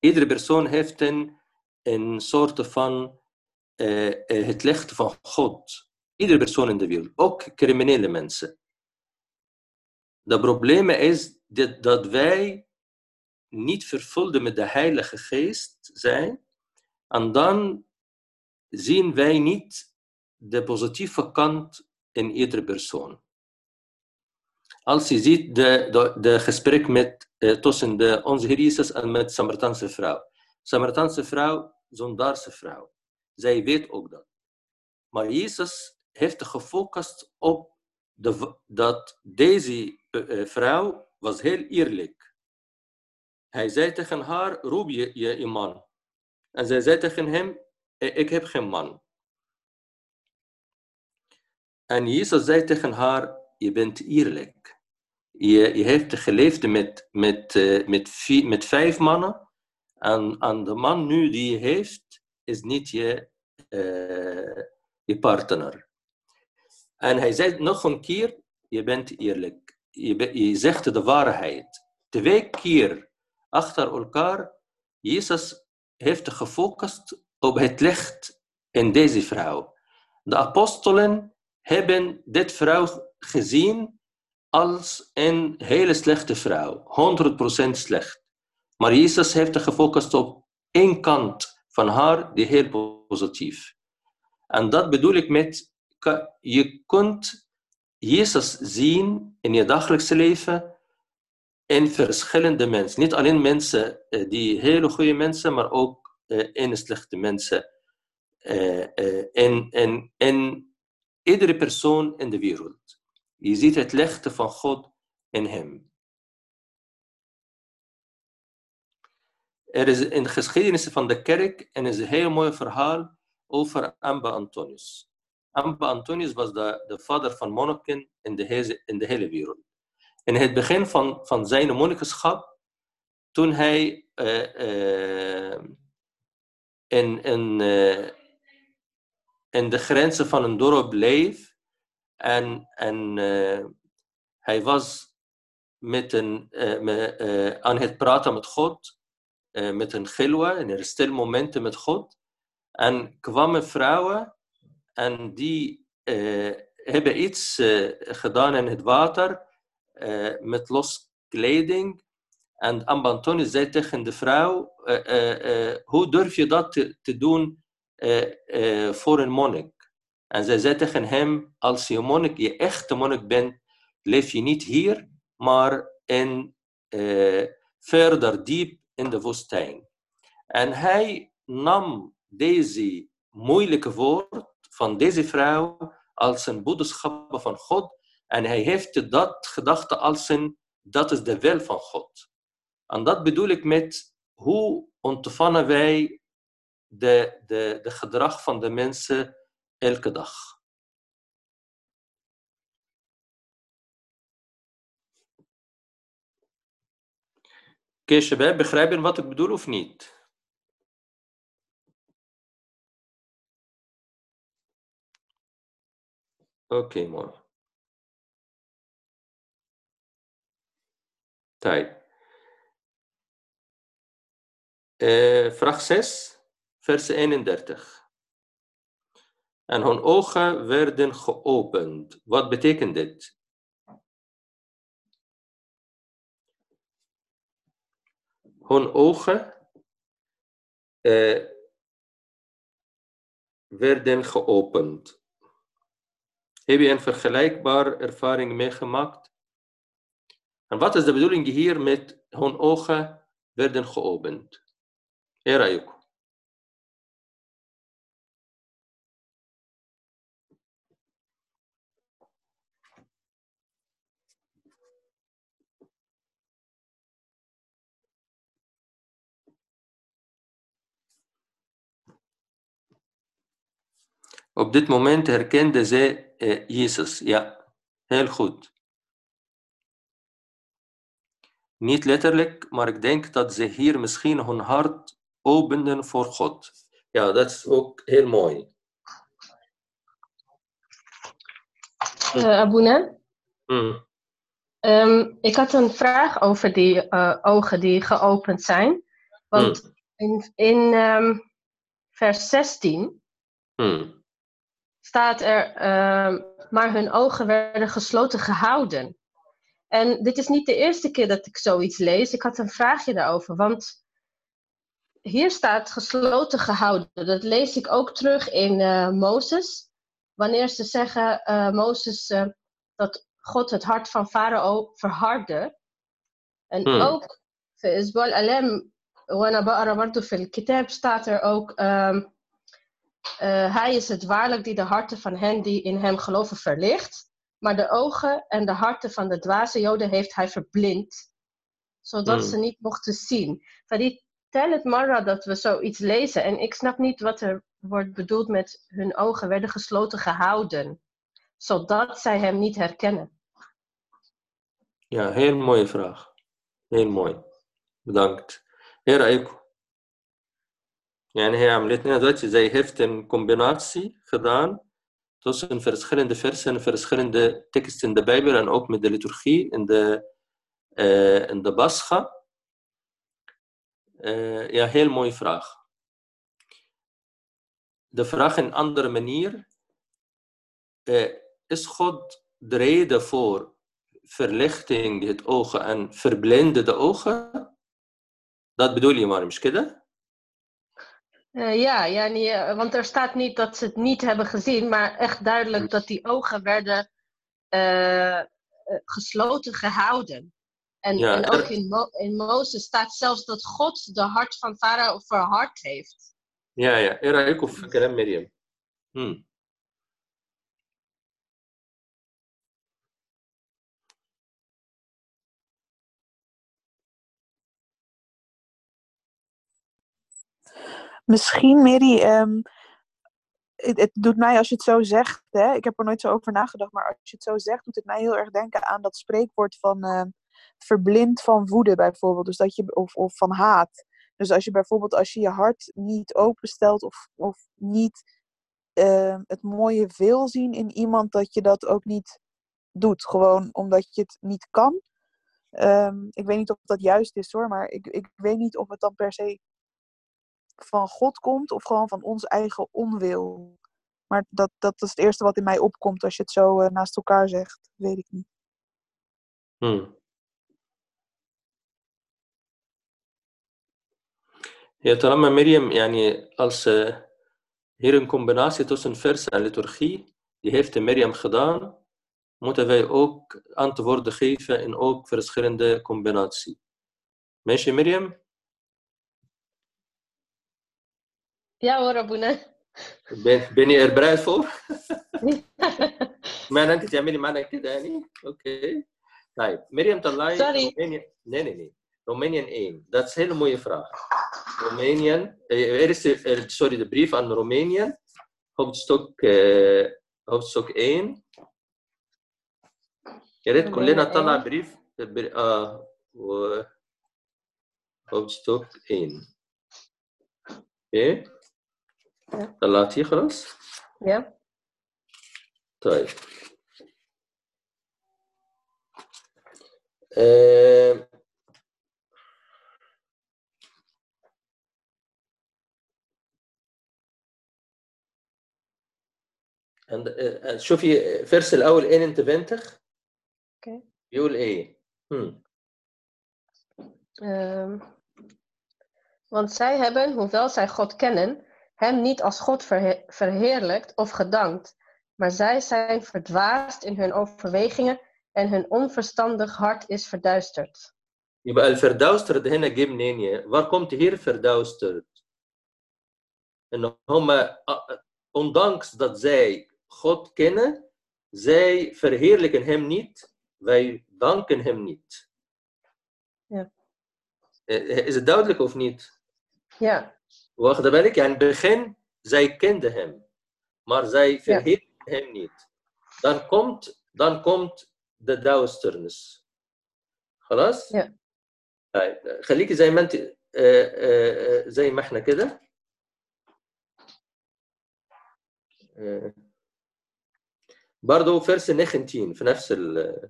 Iedere persoon heeft een, een soort van het licht van God. Iedere persoon in de wereld, ook criminele mensen. De probleem is dat, dat wij niet vervuld met de Heilige Geest zijn. En dan zien wij niet de positieve kant in iedere persoon. Als je ziet de, de, gesprek met, eh, tussen de, onze Heer en met de Samaritaanse vrouw. Samaritaanse vrouw, zondaarse vrouw. Zij weet ook dat. Maar Jezus heeft gefocust op de, dat deze uh, vrouw was heel eerlijk. Hij zei tegen haar, roep je je man. En zij zei tegen hem, ik heb geen man. En Jezus zei tegen haar, je bent eerlijk. Je, je hebt geleefd met, met, met, met vijf mannen. En, de man nu die je heeft, is niet je, uh, je partner. En hij zei nog een keer, je bent eerlijk. Je, je zegt de waarheid. Twee keer achter elkaar, Jezus heeft gefocust op het licht in deze vrouw. De apostelen hebben dit vrouw gezien als een hele slechte vrouw, 100% slecht. Maar Jezus heeft gefocust op één kant van haar die heel positief. En dat bedoel ik met je kunt Jezus zien in je dagelijkse leven in verschillende mensen. Niet alleen mensen eh, die hele goede mensen, maar ook eh, in slechte mensen. In, in, in iedere persoon in de wereld. Je ziet het licht van God in hem. Er is in de geschiedenis van de kerk en is een heel mooi verhaal over Amba Antonius. Amba Antonius was de, de vader van monniken in de, in hele wereld. In het begin van, van zijn monnikenschap, toen hij uh, in, in, uh, in de grenzen van een dorp bleef en, en hij was met een, aan het praten met God, met een gilwa, in een stil momenten met God, en kwamen vrouwen en die uh, hebben iets uh, gedaan in het water uh, met los kleding. En Ambantoni zei tegen de vrouw, hoe durf je dat te, doen voor een monnik? En zij zei tegen hem, als je monnik, je echte monnik bent, leef je niet hier, maar in, verder diep in de woestijn. En hij nam deze moeilijke woord van deze vrouw als een boodschap van God. En hij heeft dat gedachte als een, dat is de wil van God. En dat bedoel ik met hoe ontvangen wij de, de, de gedrag van de mensen elke dag. Oké, begrijpen wat ik bedoel of niet? Oké, mooi. Tijd. Uh, vraag 6, vers 31. En hun ogen werden geopend. Wat betekent dit? hun ogen eh, werden geopend. Heb je een vergelijkbare ervaring meegemaakt? En wat is de bedoeling hier met hun ogen werden geopend? Era ook. Op dit moment herkende zij eh, Jezus. Ja, heel goed. Niet letterlijk, maar ik denk dat ze hier misschien hun hart openden voor God. Ja, dat is ook heel mooi. Uh, Abuna, Hmm. ehm, ik had een vraag over die eh, ogen die geopend zijn. Want in, in ehm, vers 16 Hmm staat er, ehm, maar hun ogen werden gesloten gehouden. En dit is niet de eerste keer dat ik zoiets lees. Ik had een vraagje daarover, want hier staat gesloten gehouden. Dat lees ik ook terug in uh, Mozes. Wanneer ze zeggen, uh, Mozes, eh, dat God het hart van Farao verhardde. En hmm. ook, Isbal Alem, fil Kitab staat er ook... Ehm, eh, hij is het waarlijk die de harten van hen die in hem geloven verlicht, maar de ogen en de harten van de dwaze joden heeft hij verblind, zodat hmm. ze niet mochten zien. Tel het Marra dat we zoiets lezen en ik snap niet wat er wordt bedoeld met hun ogen werden gesloten gehouden, zodat zij hem niet herkennen. Ja, heel mooie vraag. Heel mooi. Bedankt. Heer ik ja, hij heeft net zij heeft een combinatie gedaan tussen verschillende versen en verschillende teksten in de Bijbel en ook met de liturgie in de, uh, in de Pascha. Uh, ja, heel mooie vraag. De vraag in een andere manier. Uh, is God de reden voor verlichting het ogen en verblindende ogen? Dat bedoel je maar, misschien? Eh, ja, ja eh, want er staat niet dat ze het niet hebben gezien, maar echt duidelijk dat die ogen werden eh, gesloten gehouden. En, ook in, in Mozes staat zelfs dat God de hart van Farao verhard heeft. Ja, ja. Era ook of Miriam. Hmm. Misschien, Mary, ehm, het, het doet mij als je het zo zegt, hè, ik heb er nooit zo over nagedacht, maar als je het zo zegt, doet het mij heel erg denken aan dat spreekwoord van ehm, verblind van woede bijvoorbeeld, dus dat je, of, of van haat. Dus als je bijvoorbeeld als je je hart niet openstelt of, of niet ehm, het mooie wil zien in iemand, dat je dat ook niet doet, gewoon omdat je het niet kan. Ik weet niet of dat juist is hoor, maar ik, ik weet niet of het dan per se van God komt of gewoon van ons eigen onwil. Maar dat, dat is het eerste wat in mij opkomt als je het zo eh, naast elkaar zegt. Dat weet ik niet. Hmm. Ja, Talama Miriam, yani, als eh, hier een combinatie tussen vers en liturgie, die heeft de Miriam gedaan, moeten wij ook antwoorden geven in ook verschillende combinaties. Meisje Miriam? Ja hoor, Abuna. Ben, ben je er bereid voor؟ ما انت تعملي معنا كده يعني اوكي طيب مريم طلعي Sorry. رومانيا nee nee nee Romanian 1 dat is een hele mooie vraag Romanian eh, er is de, eh, sorry de brief aan Romanian hoofdstuk eh, hoofdstuk 1 يا ريت كلنا Romeinen نطلع 1. بريف بر- اه و hoofdstuk 1 ايه Ja. طلعتيه خلاص؟ يا طيب. ااا عند آه، آه، شوفي آه، فيرس الأول إيه ان انت فينتخ؟ أوكي. بيقول إيه؟ هم. Um, want zij hebben, hoewel zij God kennen, hem niet als God verhe- verheerlijkt of gedankt, maar zij zijn verdwaasd in hun overwegingen en hun onverstandig hart is verduisterd. يبقى الفردوسترد هنا جه منين يا- waar komt hier verduisterd en هم ondanks dat zij God kennen zij verheerlijken hem niet wij danken hem niet Ja. Eh, is het duidelijk of niet Ja, واخد بالك يعني begin zij kenden hem maar zij verheerlijken hem niet dan komt dan komt de duisternis خلاص Ja. طيب خليكي زي ما انت آه، آه، آه، زي ما احنا كده آه، برضه فيرس نخنتين في نفس ال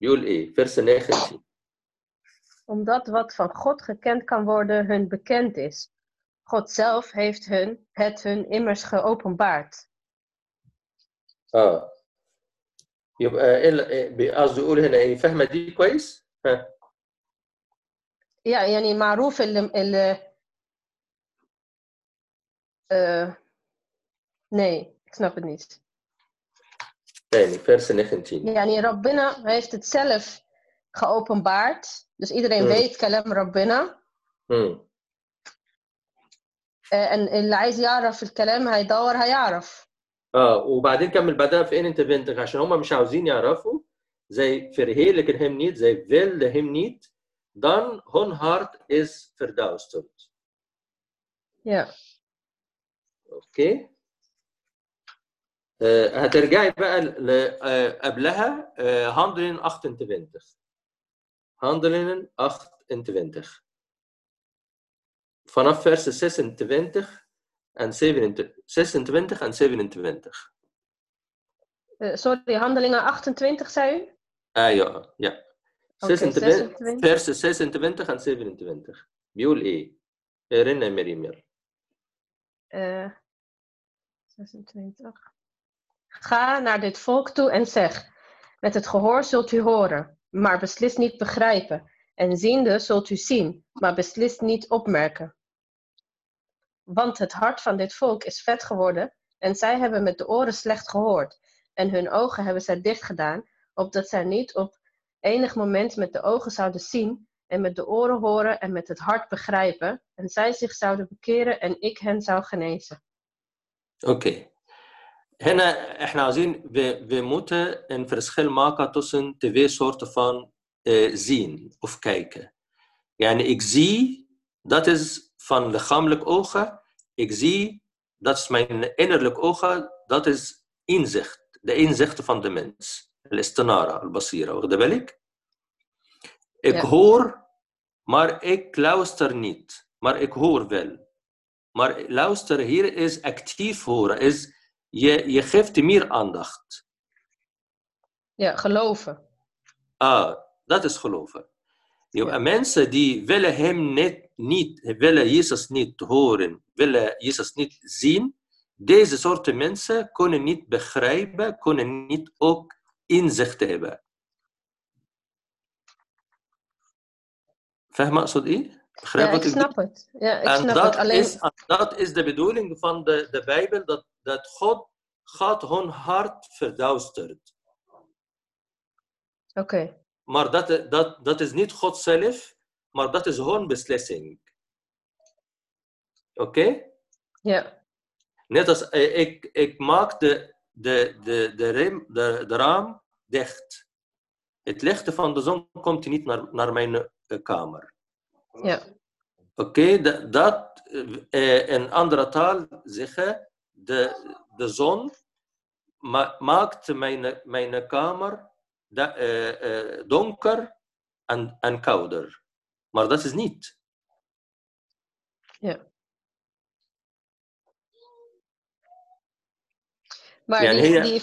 بيقول ايه فيرس نخنتين omdat wat van God gekend kan worden hun bekend is. God zelf heeft hun, het hun immers geopenbaard. اه يبقى إيه ال- إيه بي- قصده يقول هنا ايه فاهمه دي كويس؟ ها Ja, يعني معروف اللي, اللي آه nee, ik snap het niet. تاني فيرس نخنتين يعني ربنا heeft het zelf geopenbaard. Dus iedereen Hmm. weet كلام ربنا. مم. آه، اللي عايز يعرف الكلام هيدور هيعرف. آه وبعدين كمل بعدها في ان انترفنتك عشان هم مش عاوزين يعرفوا. زي فرهي لكن هم نيت زي فيل لهم نيت دان هون هارت إز فرداوستود. يا أوكي. آه، هترجعي بقى آه، قبلها. هاندلين أخت انتفنتخ هاندلين أخت انتفنتخ vanaf vers 26 en 27 26 en 27 Eh, sorry, handelingen 28 zei u? ايوه يا Oké, 26 26. vers 26 en 27 بيقول ايه؟ رنا مريم يلا Eh, 26. Ga naar dit volk toe en zeg: Met het gehoor zult u horen, maar beslist niet begrijpen. En ziende zult u zien, maar beslist niet opmerken. Want het hart van dit volk is vet geworden, en zij hebben met de oren slecht gehoord, en hun ogen hebben zij dicht gedaan, opdat zij niet op enig moment met de ogen zouden zien, en met de oren horen en met het hart begrijpen, en zij zich zouden bekeren en ik hen zou genezen. اوكي هنا احنا عاوزين we, we moeten een verschil maken tussen twee soorten van eh, zien of kijken. Ja, ik zie, dat is van lichamelijk ogen. Ik zie, dat is mijn innerlijk ogen, dat is inzicht. De inzichten van de mens. Al istanara, al-basira. Ik? Ik hoor, maar ik luister niet. Maar ik hoor wel. Maar luister hier is actief horen. Is je, je geeft meer aandacht. Ja, geloven. Ah, dat is geloven. Ja. Mensen die willen hem net, niet, willen Jezus niet horen, willen Jezus niet zien, deze soorten mensen kunnen niet begrijpen, kunnen niet ook inzicht hebben. Fahma ja, ik snap het. Ja, ik en dat het. Is, dat is de bedoeling van de, de Bijbel, dat, dat God gaat hun hart verduistert. Oké. Maar dat, dat, dat is niet God zelf, maar dat is hun beslissing. Oké? Ja, Net als eh, ik, ik maak de, de, de, de, rem, de, de raam dicht. Het licht van de zon komt niet naar, naar mijn eh, kamer. ja, Oké, da- dat eh, in andere taal zeggen, de, de zon ma- maakt mijn, mijn kamer donker en, en kouder. Maar dat is niet. maar يعني die... هي- die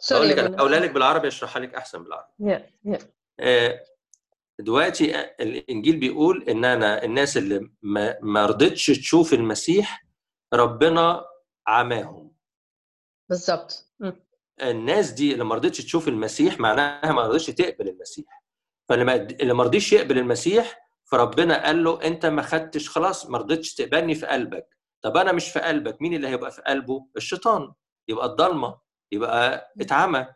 Sorry, لك لك بالعربي أشرحها لك أحسن بالعربي. آه، دلوقتي الإنجيل بيقول إن أنا الناس اللي ما رضتش تشوف المسيح ربنا عماهم. بالظبط. الناس دي اللي ما رضتش تشوف المسيح معناها ما رضتش تقبل المسيح. فلما اللي ما رضيش يقبل المسيح فربنا قال له انت ما خدتش خلاص ما رضيتش تقبلني في قلبك. طب أنا مش في قلبك مين اللي هيبقى في قلبه؟ الشيطان. يبقى الضلمة. يبقى اتعمى.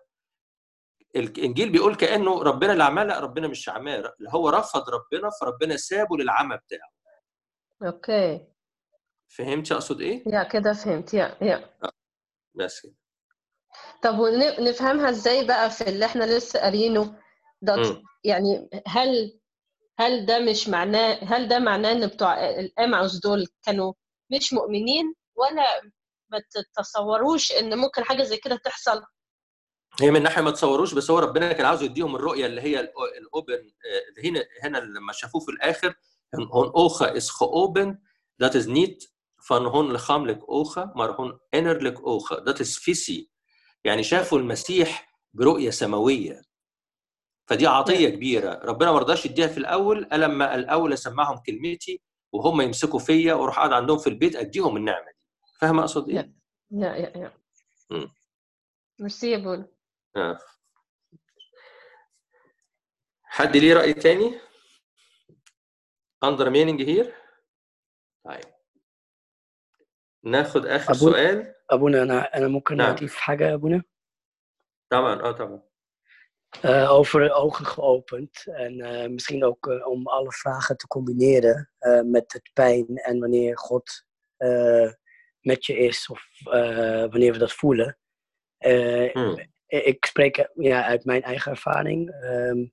الإنجيل بيقول كأنه ربنا اللي عماه لا ربنا مش عماه. هو رفض ربنا فربنا سابه للعمى بتاعه. أوكي. فهمت أقصد إيه؟ يا كده فهمت. يا يا. بس كده. طب ونفهمها إزاي بقى في اللي إحنا لسه قارينه ده. يعني هل هل ده مش معناه هل ده معناه إن بتوع الامعوس دول كانوا مش مؤمنين ولا ما تتصوروش إن ممكن حاجة زي كده تحصل؟ هي من ناحية ما تصوروش بس هو ربنا كان عاوز يديهم الرؤية اللي هي الاوبن آه، هنا هنا لما شافوه في الآخر هون أوخا geopen dat is niet van hun lichamelijk ogen maar hun innerlijk ogen dat is visie يعني شافوا المسيح برؤية سماوية فدي عطية كبيرة ربنا ما رضاش يديها في الأول الا لما الأول اسمعهم كلمتي وهم يمسكوا فيا وأروح أقعد عندهم في البيت أديهم النعمة دي فاهم أقصد إيه؟ يا يا يا مم. ميرسي يا بول آه. حد ليه رأي تاني؟ Under meaning here؟ طيب ناخد آخر أبو- سؤال Abuna, انا انا ممكن نعم. اضيف حاجه Abuna? طبعا اه طبعا Eh, over de ogen geopend. En eh, misschien ook eh, om alle vragen te combineren eh, met het pijn en wanneer God eh, met je is of eh, wanneer we dat voelen. Eh, Hmm. ik spreek eh, ja, uit mijn eigen ervaring. ehm,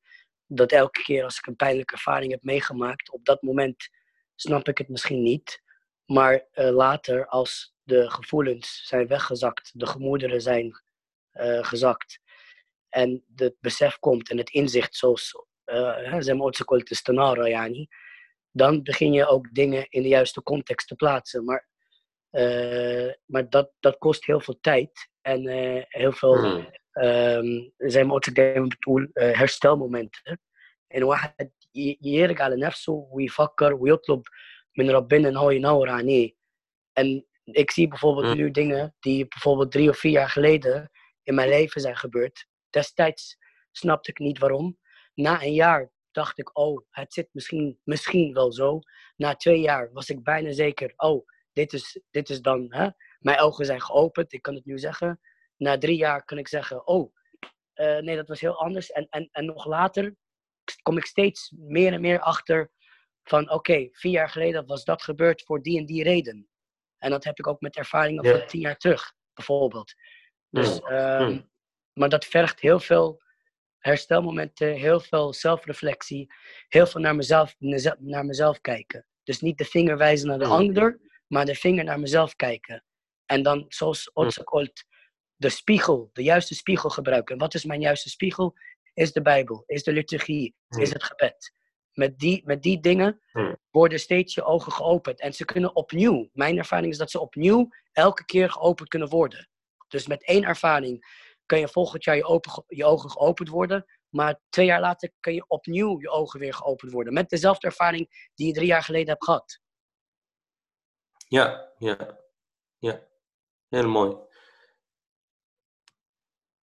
dat elke keer als ik een pijnlijke ervaring heb meegemaakt, op dat moment snap ik het misschien niet. Maar eh, later, als de gevoelens zijn weggezakt, de gemoederen zijn eh, gezakt en het besef komt en het inzicht, zoals eh, hè, زي ما قلت قلت استنارة يعني, dan begin je ook dingen in de juiste context te plaatsen. Maar, eh, maar dat, dat kost heel veel tijd en eh, heel veel Hmm. أم، زي ما قلت دايما بتقول آه، herstelmomenten ان واحد ي- يرجع لنفسه ويفكر ويطلب من ربنا ان هو ينور عينيه en ik zie bijvoorbeeld Mm. nu dingen die bijvoorbeeld drie of vier jaar geleden in mijn leven zijn gebeurd destijds snapte ik niet waarom na een jaar dacht ik oh het zit misschien, misschien wel zo na twee jaar was ik bijna zeker oh dit is, dit is dan hè? mijn ogen zijn geopend ik kan het nu zeggen na drie jaar kan ik zeggen, oh, eh, nee, dat was heel anders. En, en, en nog later kom ik steeds meer en meer achter van, oké, vier jaar geleden was dat gebeurd voor die en die reden. En dat heb ik ook met ervaringen van tien jaar terug, bijvoorbeeld. Dus, Hmm. ehm, Hmm. Maar dat vergt heel veel herstelmomenten, heel veel zelfreflectie, heel veel naar mezelf, naar mezelf kijken. Dus niet de vinger wijzen naar de Hmm. ander, maar de vinger naar mezelf kijken. En dan, zoals Otsak Olt, de spiegel, de juiste spiegel gebruiken. En wat is mijn juiste spiegel? Is de Bijbel, is de liturgie, is het gebed Met die, met die dingen Hmm. worden steeds je ogen geopend. En ze kunnen opnieuw, mijn ervaring is dat ze opnieuw elke keer geopend kunnen worden. Dus met één ervaring kan je volgend jaar je, open, ge- je ogen geopend worden. Maar twee jaar later kan je opnieuw je ogen weer geopend worden. Met dezelfde ervaring die je drie jaar geleden hebt gehad. Ja, ja, ja. heel mooi.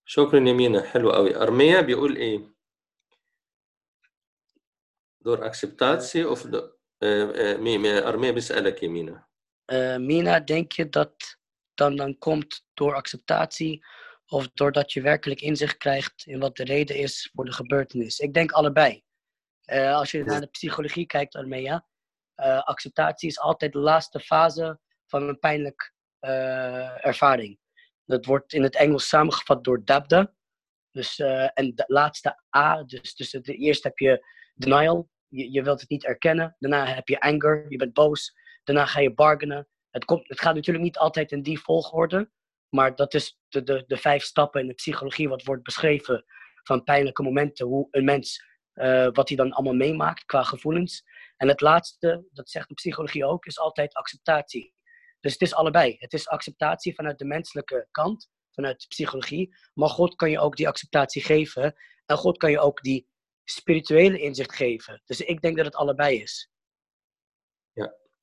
شكرا يا مينا حلو قوي أرميا بيقول إيه؟ دور acceptatie of de, آه، آه، مي- مي- أرميا بيسألك يا مينا Eh, Mina, denk je dat dan, dan komt door acceptatie of doordat je werkelijk inzicht krijgt in wat de reden is voor de gebeurtenis? Ik denk allebei. Eh, als je naar de psychologie kijkt, Armea, eh, acceptatie is altijd de laatste fase van een pijnlijk eh, ervaring. Dat wordt in het Engels samengevat door DABDA. Dus, eh, en de laatste A, dus, dus het, eerst heb je denial, je, je wilt het niet erkennen. Daarna heb je anger, je bent boos. Daarna ga je bargainen. Het, komt, het gaat natuurlijk niet altijd in die volgorde. Maar dat is de, de, de vijf stappen in de psychologie wat wordt beschreven van pijnlijke momenten. Hoe een mens, eh, wat hij dan allemaal meemaakt qua gevoelens. En het laatste, dat zegt de psychologie ook, is altijd acceptatie. Dus het is allebei. Het is acceptatie vanuit de menselijke kant, vanuit de psychologie. Maar God kan je ook die acceptatie geven. En God kan je ook die spirituele inzicht geven. Dus ik denk dat het allebei is.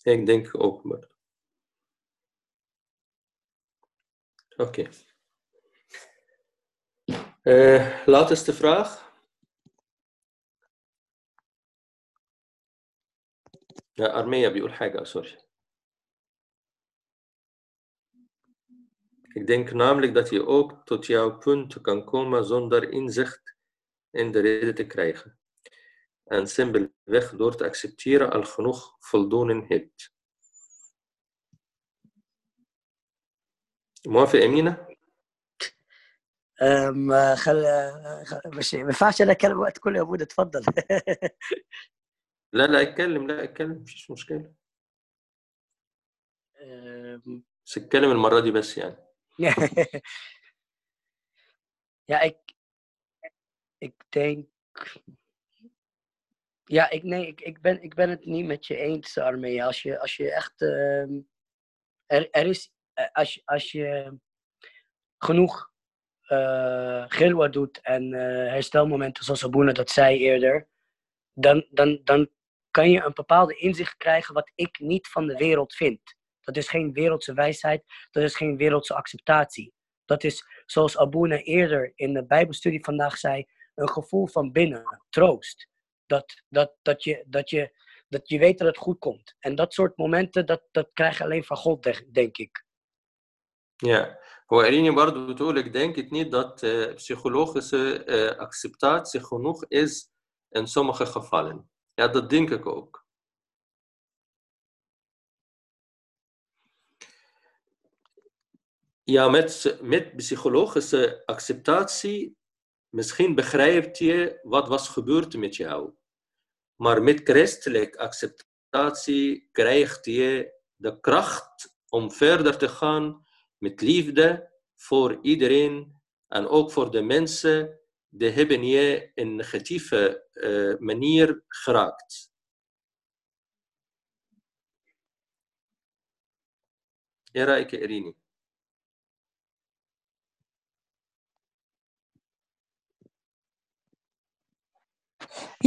Ik denk ook. maar- Oké. Eh, laatste vraag. Ja, Armea بيقول حاجة sorry. Ik denk namelijk dat je ook tot jouw punt kan komen zonder inzicht in de reden te krijgen. En simpelweg door te accepteren al genoeg voldoening hebt. موافق؟ أم، آه، خل مش ما ينفعش أنا أتكلم وقت كله يا ابونا اتفضل لا لا اتكلم لا اتكلم مفيش مشكلة أم، بس اتكلم المرة دي بس يعني ja, ik, denk. Ja, ik, nee, ik, ik, ben, ik ben het niet met je eens, Armee. Als je, als je echt. ehm, er, er is. eh, Als, als je genoeg eh gilwa doet en eh, herstelmomenten, zoals Abuna dat zei eerder, dan, dan, dan kan je een bepaalde inzicht krijgen wat ik niet van de wereld vind. Dat is geen wereldse wijsheid, dat is geen wereldse acceptatie. Dat is, zoals Abuna eerder in de Bijbelstudie vandaag zei, een gevoel van binnen, troost. Dat, dat, dat, je, dat, je, dat je weet dat het goed komt. En dat soort momenten, dat, dat krijg je alleen van God, denk- denk ik. Ja, هو إريني برضو بتقول ik denk het niet dat eh, psychologische eh, acceptatie genoeg is in sommige gevallen. Ja, dat denk ik ook. Ja, met, met psychologische acceptatie, misschien begrijpt je wat was gebeurd met jou. Maar met christelijke acceptatie krijgt je de kracht om verder te gaan met liefde voor iedereen en ook voor de mensen die hebben je in een negatieve eh, manier geraakt. Ja, Erini.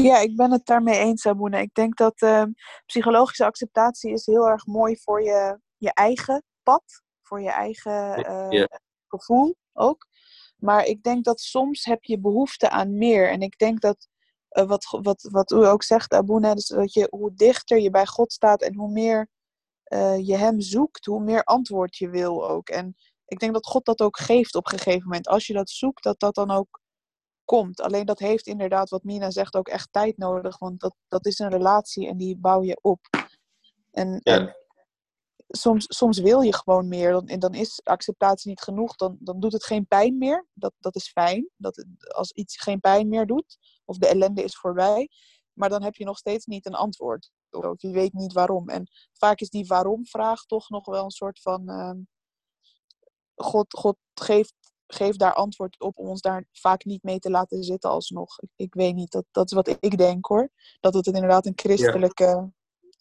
Ja, ik ben het daarmee eens, Sabine. Ik denk dat ehm, psychologische acceptatie is heel erg mooi voor je, je eigen pad, voor je eigen eh, Ja. gevoel ook. Maar ik denk dat soms heb je behoefte aan meer. En ik denk dat, eh, wat, wat, wat u ook zegt, Abuna, dus dat je hoe dichter je bij God staat en hoe meer eh, je hem zoekt, hoe meer antwoord je wil ook. En ik denk dat God dat ook geeft op een gegeven moment. Als je dat zoekt, dat dat dan ook komt. Alleen dat heeft inderdaad, wat Mina zegt, ook echt tijd nodig. Want dat, dat is een relatie en die bouw je op. En, Ja. en soms, soms wil je gewoon meer. Dan, en dan is acceptatie niet genoeg. Dan, dan doet het geen pijn meer. Dat, dat is fijn. Dat, het- als iets geen pijn meer doet. Of de ellende is voorbij. Maar dan heb je nog steeds niet een antwoord. Of je weet niet waarom. En vaak is die waarom-vraag toch nog wel een soort van... ehm, God, God geeft, geeft daar antwoord op om ons daar vaak niet mee te laten zitten alsnog. Ik, ik weet niet, dat, dat is wat ik denk hoor. Dat het inderdaad een christelijke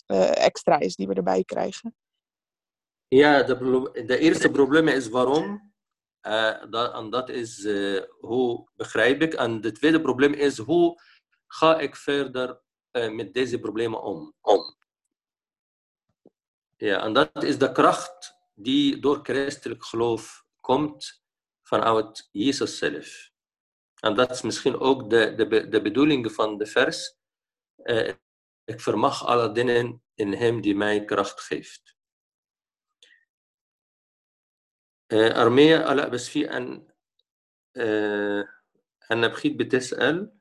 eh, extra is die we erbij krijgen. Ja, de, de eerste probleem is waarom. Eh, dat, en dat is eh, hoe begrijp ik. En het tweede probleem is hoe ga ik verder met deze problemen om. om. Ja, en dat is de kracht die door christelijk geloof komt vanuit Jezus zelf. En dat is misschien ook de, de, be- de bedoeling van de vers. Eh, ik vermag alle dingen in hem die mij kracht geeft. آه، أرمية آه، لا بس في أن آه، أنا بخيت بتسأل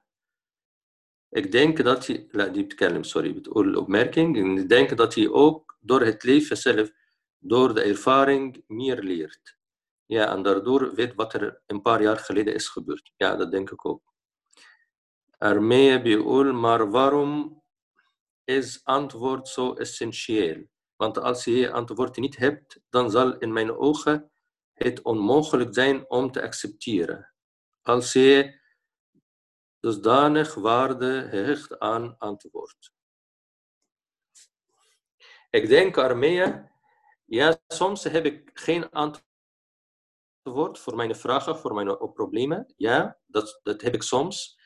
ik denk dat je لا die بتكلم sorry بتقول opmerking ik denk dat je ook door het leven zelf door de ervaring meer leert Ja, en daardoor weet wat er een paar jaar geleden is gebeurd. Ja, dat denk ik ook. Ermee Biul, maar waarom is antwoord zo essentieel? Want als je je antwoord niet hebt, dan zal in mijn ogen het onmogelijk zijn om te accepteren. Als je dusdanig waarde hecht aan antwoord. Ik denk, Armea, ja, soms heb ik geen antwoord voor mijn vragen, voor mijn problemen. Ja, dat, dat heb ik soms.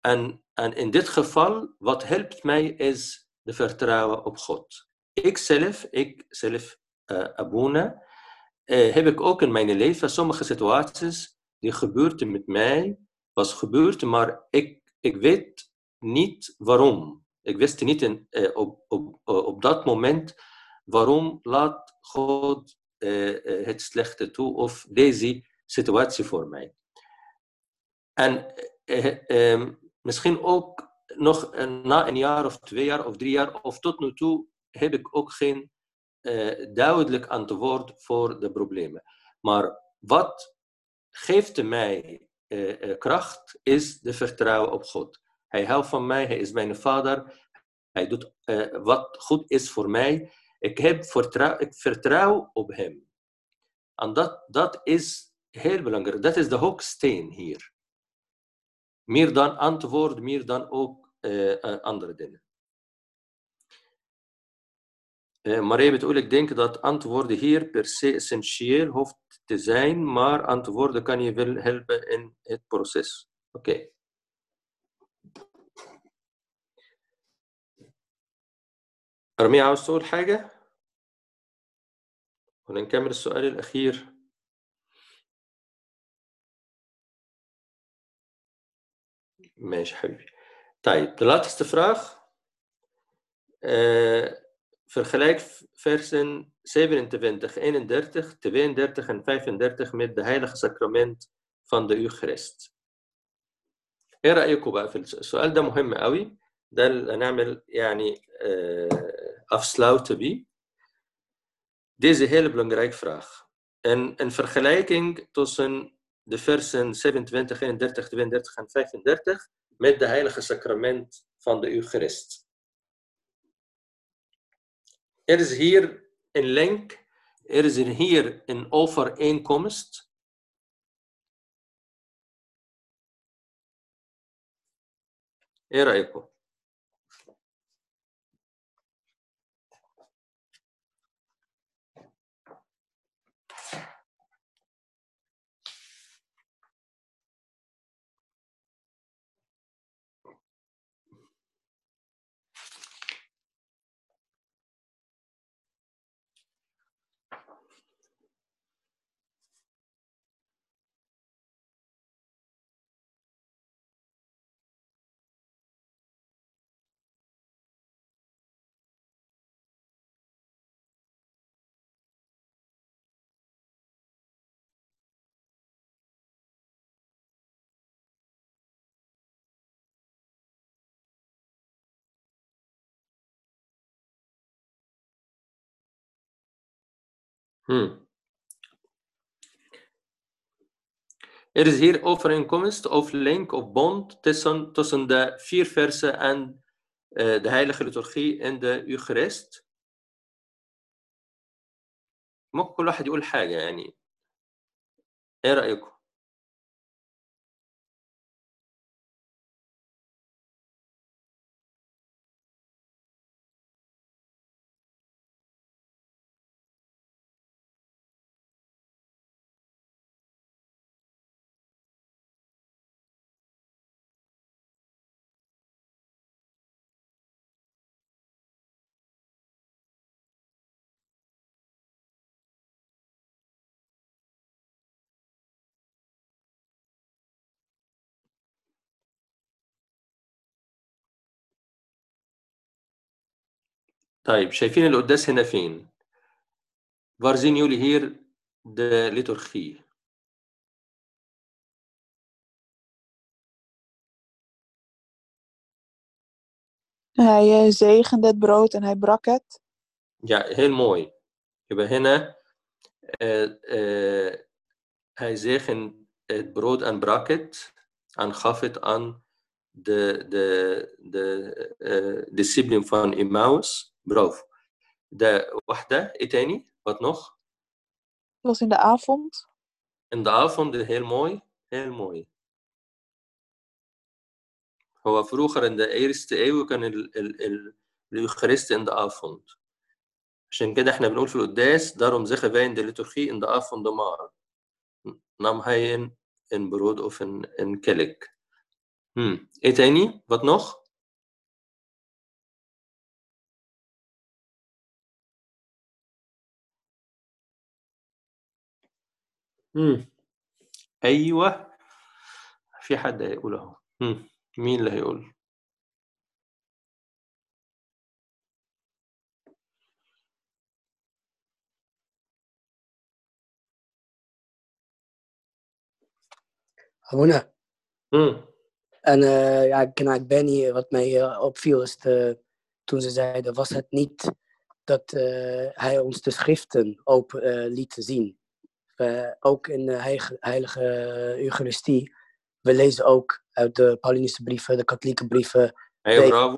En, en in dit geval, wat helpt mij is de vertrouwen op God. Ik zelf, ik zelf, uh, Abuna, uh, heb ik ook in mijn leven sommige situaties die gebeurden met mij, was gebeurd, maar ik, ik weet niet waarom. Ik wist niet in, eh, op, op, op dat moment waarom laat God eh, eh, het slechte toe of deze situatie voor mij. En eh, eh, misschien ook nog eh, na een jaar of twee jaar of drie jaar of tot nu toe heb ik ook geen eh, duidelijk antwoord voor de problemen. Maar wat geeft mij eh, eh, kracht is de vertrouwen op God. Hij houdt van mij, hij is mijn vader, hij doet eh, wat goed is voor mij. Ik, heb vertrouw, ik vertrouw op hem. En dat, dat is heel belangrijk. Dat is de hoeksteen hier. Meer dan antwoord, meer dan ook eh, eh, andere dingen. Eh, maar even bedoel, ik denk dat antwoorden hier per se essentieel hoeft te zijn, maar antwoorden kan je wel helpen in het proces. Oké. رمي عاوز تقول حاجة؟ ونكمل السؤال الأخير ماشي حبيبي طيب laatste vraag uh, vergelijk versen 27, 31, 32 en 35 met de heilige sacrament van de Eucharist. إيه رأيكم بقى في السؤال ده مهم قوي ده اللي هنعمل يعني afsluiten بيه Deze hele belangrijke vraag. En een vergelijking tussen de versen 27, 31, 32 en 35 met de heilige sacrament van de Eucharist. Er is hier een link, er is hier een overeenkomst. ايه رايكم Hmm. Er is hier overeenkomst of link of bond tussen, tussen de vier versen en uh, de heilige liturgie en de Eucharist. ممكن كل واحد يقول حاجة يعني إيه رأيكم؟ طيب شايفين القداس هنا فين؟ فارزين يولي هير de liturgie. Hij uh, zegende het brood en hij brak het. Ja, heel mooi. يبقى هنا uh, uh, hij zegende het brood en brak het en gaf het aan de, de, de uh, discipelen van Emmaus. Bravo. De واحدة إيه تاني؟ Wat nog? Het was in de avond. In de avond, heel mooi. Heel mooi. هو vroeger in de eerste eeuw كان اليوخارست in de avond. عشان كده احنا بنقول في القداس daarom zeggen wij in de liturgie in de avond maar nam hij een, een brood of een, een kelk. Hmm. Eet hij niet? Wat nog? امم في حد مين ja, ik ken Benny, wat mij opviel is toen ze zeiden, was het niet dat hij ons de schriften open liet zien? We- ook in de heilige, heilige Eucharistie. We lezen ook uit de Paulinische brieven, de katholieke brieven. ايوه Nee. برافو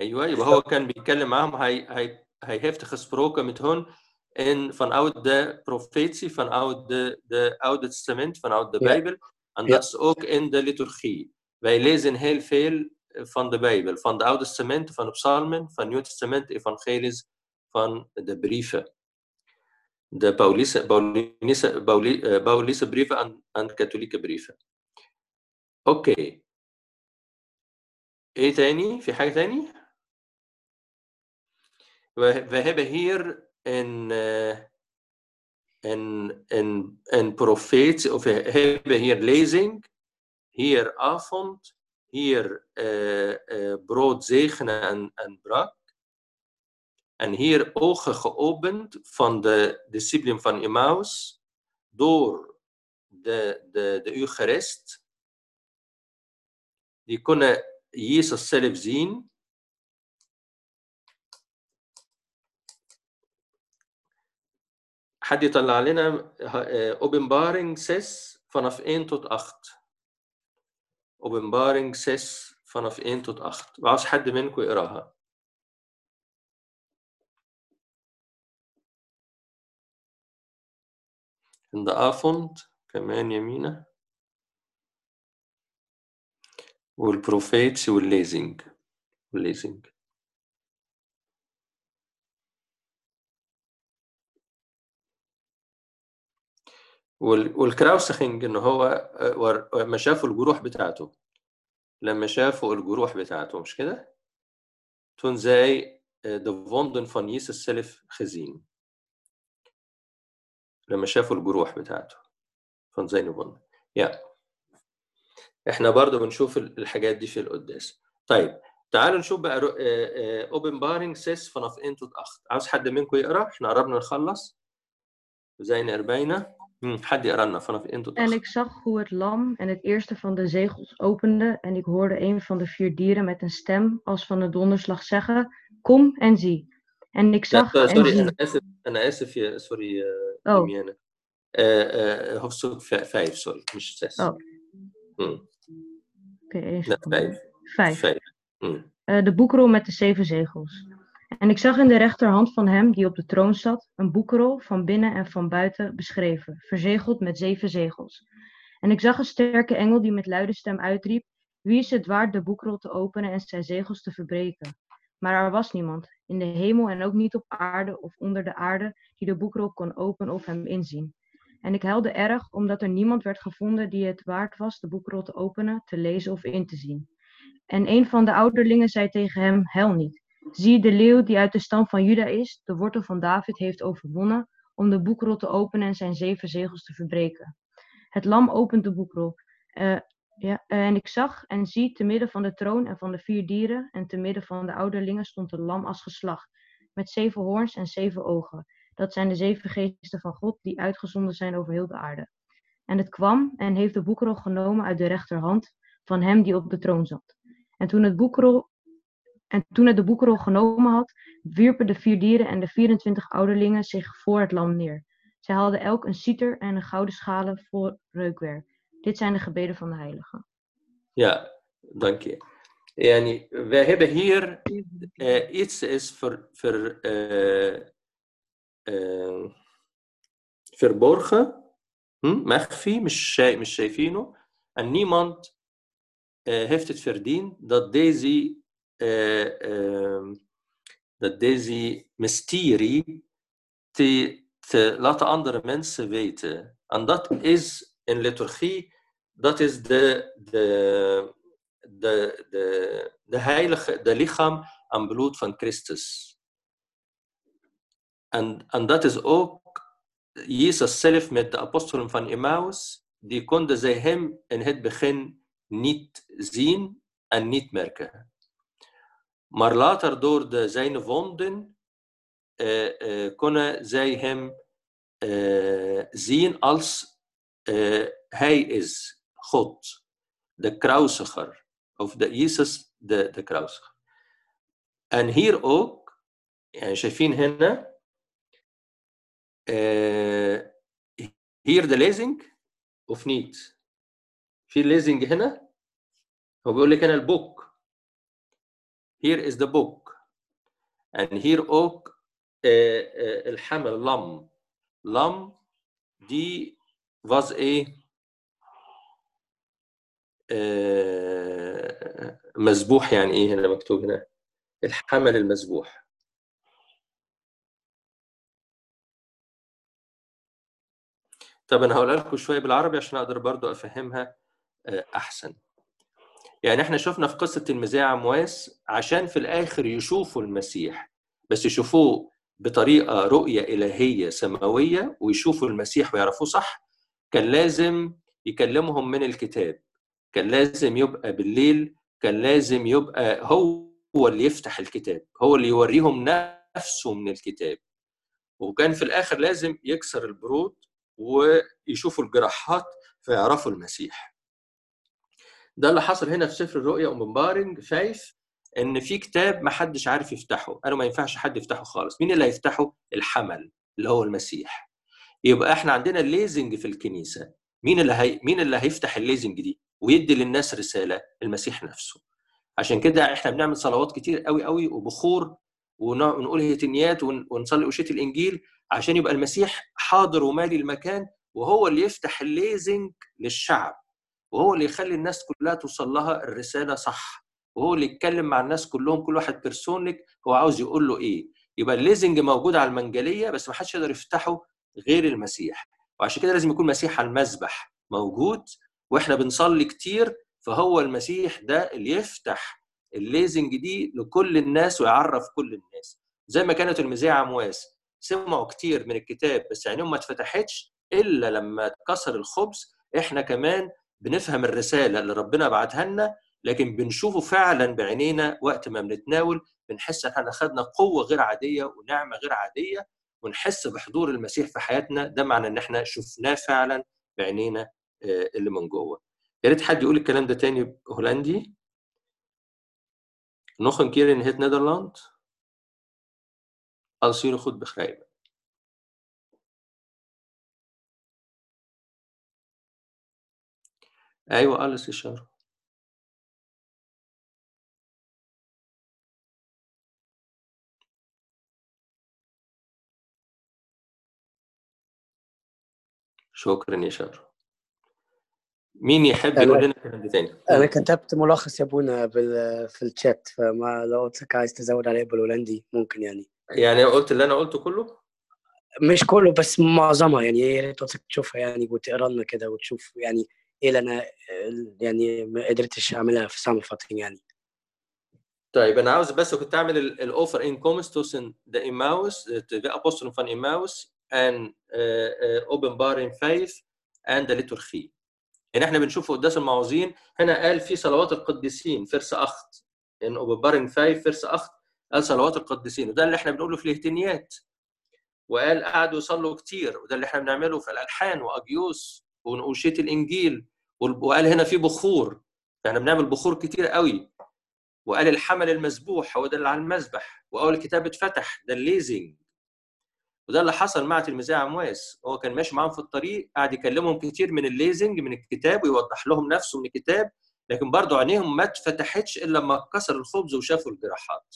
ايوه يبقى هو كان بيتكلم معاهم هي هي hij heeft gesproken met hun in vanuit de profetie vanuit de, de oude testament vanuit de Ja. bijbel en Ja. dat is ook in de liturgie wij lezen heel veel van de bijbel van de oude testament van de psalmen van het nieuw testament evangelies van de brieven de Paulische, Paulinische, Pauli- eh, Paulische brieven en, en katholieke brieven oké ايه تاني في حاجة تاني we, we hebben hier een, eh, een, een, een profeet, of we hebben hier lezing, hier avond, hier eh, eh, brood zegenen en, en brak. En hier ogen geopend van de discipelen van Emmaus door de, de, de Eucharist. Die kunnen Jezus zelf zien. حد يطلع لنا openbaring 6 vanaf 1 tot 8 openbaring 6 vanaf 1 tot 8 وعاوز حد منكم يقراها in the افوند كمان يمينة. والبروفيتس والليزنج والليزنج والكراوسخنج ان هو لما شافوا الجروح بتاعته. لما شافوا الجروح بتاعته مش كده؟ تون زي ذا آه، فوندن فانيس السلف خزين. لما شافوا الجروح بتاعته van zijn wonden. Ja. احنا برضه بنشوف ال- الحاجات دي في القداس. طيب تعالوا نشوف بقى رو- آه، آه، openbaring 6 vanaf 1 tot 8. عاوز حد منكم يقرا؟ احنا قربنا نخلص. زين أربعين. مم، حد يقرا لنا vanaf 1 tot 8. En ik zag hoe het lam en het eerste van de zegels opende en ik hoorde een van de vier dieren met een stem als van een donderslag zeggen, kom en zie. En ik zag. Eh, sorry, een SF, sorry, uh, oh. Uh, uh, hoofdstuk 5, sorry, niet 6. Oh. Hmm. Oké, okay, 5. Hmm. De boekrol met de zeven zegels. En ik zag in de rechterhand van hem die op de troon zat, een boekrol van binnen en van buiten beschreven, verzegeld met zeven zegels. En ik zag een sterke engel die met luide stem uitriep: Wie is het waard de boekrol te openen en zijn zegels te verbreken? Maar er was niemand in de hemel en ook niet op aarde of onder de aarde, die de boekrol kon openen of hem inzien. En ik huilde erg, omdat er niemand werd gevonden die het waard was de boekrol te openen, te lezen of in te zien. En een van de ouderlingen zei tegen hem: Hel niet. Zie, de leeuw die uit de stam van Juda is, de wortel van David, heeft overwonnen om de boekrol te openen en zijn zeven zegels te verbreken. Het lam opent de boekrol. Eh, ja, eh, en ik zag en zie, te midden van de troon en van de vier dieren en te midden van de ouderlingen stond een lam als geslacht, met zeven hoorns en zeven ogen. Dat zijn de zeven geesten van God die uitgezonden zijn over heel de aarde. En het kwam en heeft de boekrol genomen uit de rechterhand van hem die op de troon zat. En toen het boekrol en toen het de boekrol genomen had, wierpen de vier dieren en de 24 ouderlingen zich voor het lam neer. Zij hadden elk een citer en een gouden schalen vol reukwerk. Dit zijn de gebeden van de heiligen. Ja, dank je. يعني we hebben hier eh, iets is ver, ver, eh, eh, verborgen, hm? مخفي مش شاي- مش شايفينه en niemand eh, heeft het verdiend dat deze eh, ehm, dat deze mysterie te, te laten andere mensen weten. En dat is in liturgie, dat is de, de, de, de, heilige, de lichaam en bloed van Christus. En, en dat is ook Jezus zelf met de apostelen van Emmaus, die konden zij hem in het begin niet zien en niet merken. Maar later door de, zijn wonden eh, eh, konden zij hem eh, zien als eh, hij is. God, de kruisiger, of de Jezus de, de kruisiger. En hier ook, يعني شايفين هنا آه hier de lezing of niet؟ في lezing هنا هو بيقول لك هنا البوك here is the book and here ook آه آه الحمل لم لم دي was إيه؟ آه مذبوح يعني إيه هنا مكتوب هنا؟ الحمل المذبوح طب أنا هقولها لكم شوية بالعربي عشان أقدر برضو افهمها احسن. يعني إحنا شفنا في قصة المذيع عمواس عشان في الآخر يشوفوا المسيح بس يشوفوه بطريقة رؤية إلهية سماوية ويشوفوا المسيح ويعرفوه صح كان لازم يكلمهم من الكتاب كان لازم يبقى بالليل كان لازم يبقى هو اللي يفتح الكتاب هو اللي يوريهم نفسه من الكتاب. وكان في الآخر لازم يكسر البرود ويشوفوا الجراحات فيعرفوا المسيح. ده اللي حصل هنا في سفر الرؤيا اوبنبارنج شايف إن في كتاب ما حدش عارف يفتحه قالوا ما ينفعش حد يفتحه خالص. مين اللي هيفتحه؟ الحمل اللي هو المسيح. يبقى إحنا عندنا الليزنج في الكنيسة. مين اللي هي... مين اللي هيفتح الليزنج دي؟ ويدي للناس رسالة المسيح نفسه. عشان كده إحنا بنعمل صلوات كتير قوي قوي وبخور ونقول هيتنيات ونصلي أشية الإنجيل عشان يبقى المسيح حاضر ومالي المكان وهو اللي يفتح الليزنج للشعب. وهو اللي يخلي الناس كلها توصل لها الرسالة صح. وهو اللي يتكلم مع الناس كلهم كل واحد بيرسونلك هو عاوز يقول له إيه. يبقى الليزنج موجود على المنجلية بس ما حدش يقدر يفتحه غير المسيح. وعشان كده لازم يكون مسيح على المذبح موجود وإحنا بنصلي كتير فهو المسيح ده اللي يفتح الليزنج دي لكل الناس ويعرف كل الناس. زي ما كانت المذيعة عمواس سمعوا كتير من الكتاب بس عينيهم ما اتفتحتش إلا لما اتكسر الخبز. إحنا كمان بنفهم الرسالة اللي ربنا بعتها لنا لكن بنشوفه فعلا بعينينا وقت ما بنتناول بنحس إن إحنا خدنا قوة غير عادية ونعمة غير عادية. ونحس بحضور المسيح في حياتنا ده معنى إن إحنا شفناه فعلا بعينينا اللي من جوه. يا ريت حد يقول الكلام ده تاني هولندي nog een keer in het Nederland als jullie goed begrijpen شكرا يا شر. مين يحب يقول لنا الكلام ده تاني؟ أنا كتبت ملخص يا أبونا. في الشات فما لو قلت لك عايز تزود عليه بالهولندي ممكن يعني. يعني قلت اللي أنا قلته كله؟ مش كله بس معظمها يعني يا ريت تشوفها يعني وتقرأ لنا كده وتشوف يعني إيه اللي أنا يعني ما قدرتش أعملها في سامفاتنج يعني. طيب أنا عاوز بس كنت أعمل الاوفر ان كومس tussen de Emmaus de apostelen van Emmaus en openbaring 5 en de liturgie يعني إحنا بنشوف قداس المعوذين هنا قال في صلوات القديسين فرس أخت. ان اوبنبارنج 5 فرس أخت. قال صلوات القديسين. وده اللي إحنا بنقوله في الاهتنيات. وقال قعدوا يصلوا كتير. وده اللي إحنا بنعمله في الألحان وأجيوس ونقوشية الإنجيل. وقال هنا في بخور. يعني بنعمل بخور كتير قوي. وقال الحمل المذبوح هو ده اللي على المذبح وأول الكتاب اتفتح ده الليزنج وده اللي حصل مع تلميذي عمواس. هو كان ماشي معاهم في الطريق قاعد يكلمهم كتير من الليزنج من الكتاب ويوضح لهم نفسه من الكتاب لكن برضه عينيهم ما اتفتحتش إلا لما كسر الخبز وشافوا الجراحات.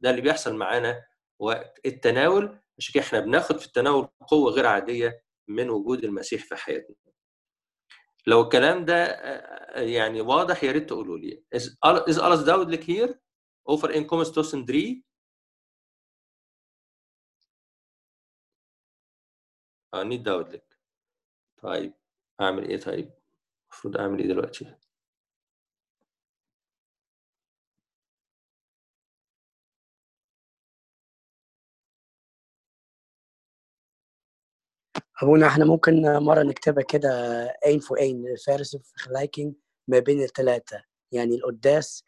ده اللي بيحصل معانا وقت التناول. عشان كده إحنا بناخد في التناول قوة غير عادية من وجود المسيح في حياتنا. لو الكلام ده يعني واضح يا ريت تقولوا لي. Is is alles duidelijk hier over inkomens tussen drie آه niet duidelijk طيب أعمل إيه طيب؟ المفروض أعمل إيه دلوقتي؟ أبونا إحنا ممكن مرة نكتبها كده عين فوق عين فارس في خلايكينج ما بين الثلاثه يعني القداس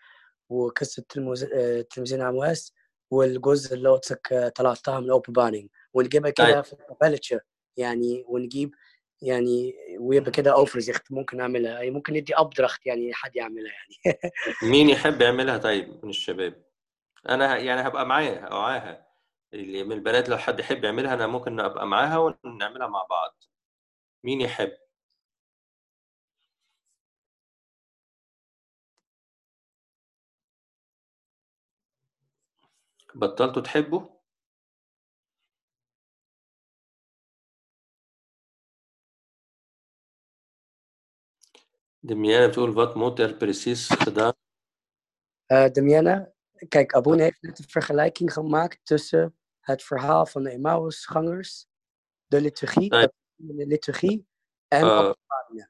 وقصة الموز- آه، تلميذين عمواس والجزء اللي لك طلعتها من اوبن بانينج ونجيبها كده طيب. في الكابالتشر يعني ونجيب يعني ويبقى كده overzicht ممكن نعملها يعني ممكن ندي opdracht يعني حد يعملها يعني. مين يحب يعملها طيب من الشباب؟ أنا يعني هبقى معاها معاها اللي من البنات لو حد يحب يعملها أنا ممكن أبقى معاها ونعملها مع بعض. مين يحب؟ بطلتوا تحبوا؟ دميانة بتقول wat moet er precies gedaan Eh, Damiana, kijk, Abone heeft net een vergelijking gemaakt tussen het verhaal van de Emmausgangers, de liturgie, طيب. de liturgie en آه. openbaringen.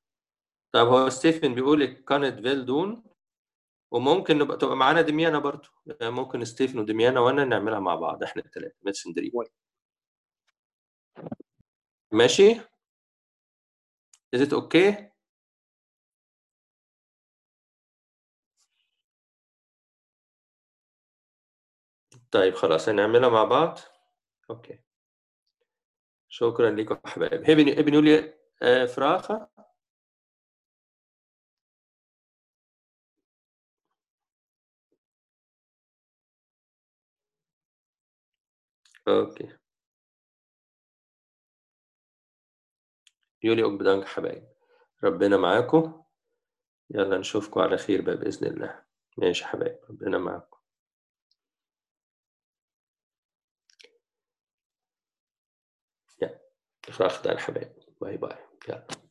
طب هو ستيفن بيقول لك كانت فيل دون وممكن نبقى تبقى معانا دميانة برضو يعني ممكن ستيفن ودميانة وانا نعملها مع بعض احنا الثلاثة ميدسن دريم موافق. ماشي Is it okay? طيب خلاص هنعملها مع بعض. أوكي. شكرا لكم حبايب ابن ابن يولي آه، فراخة. أوكي. يولي bedankt حبايب. ربنا معاكم. يلا نشوفكم على خير بإذن الله. ماشي حبايب ربنا معاكم. شكرا خدان حبايب باي باي. يلا.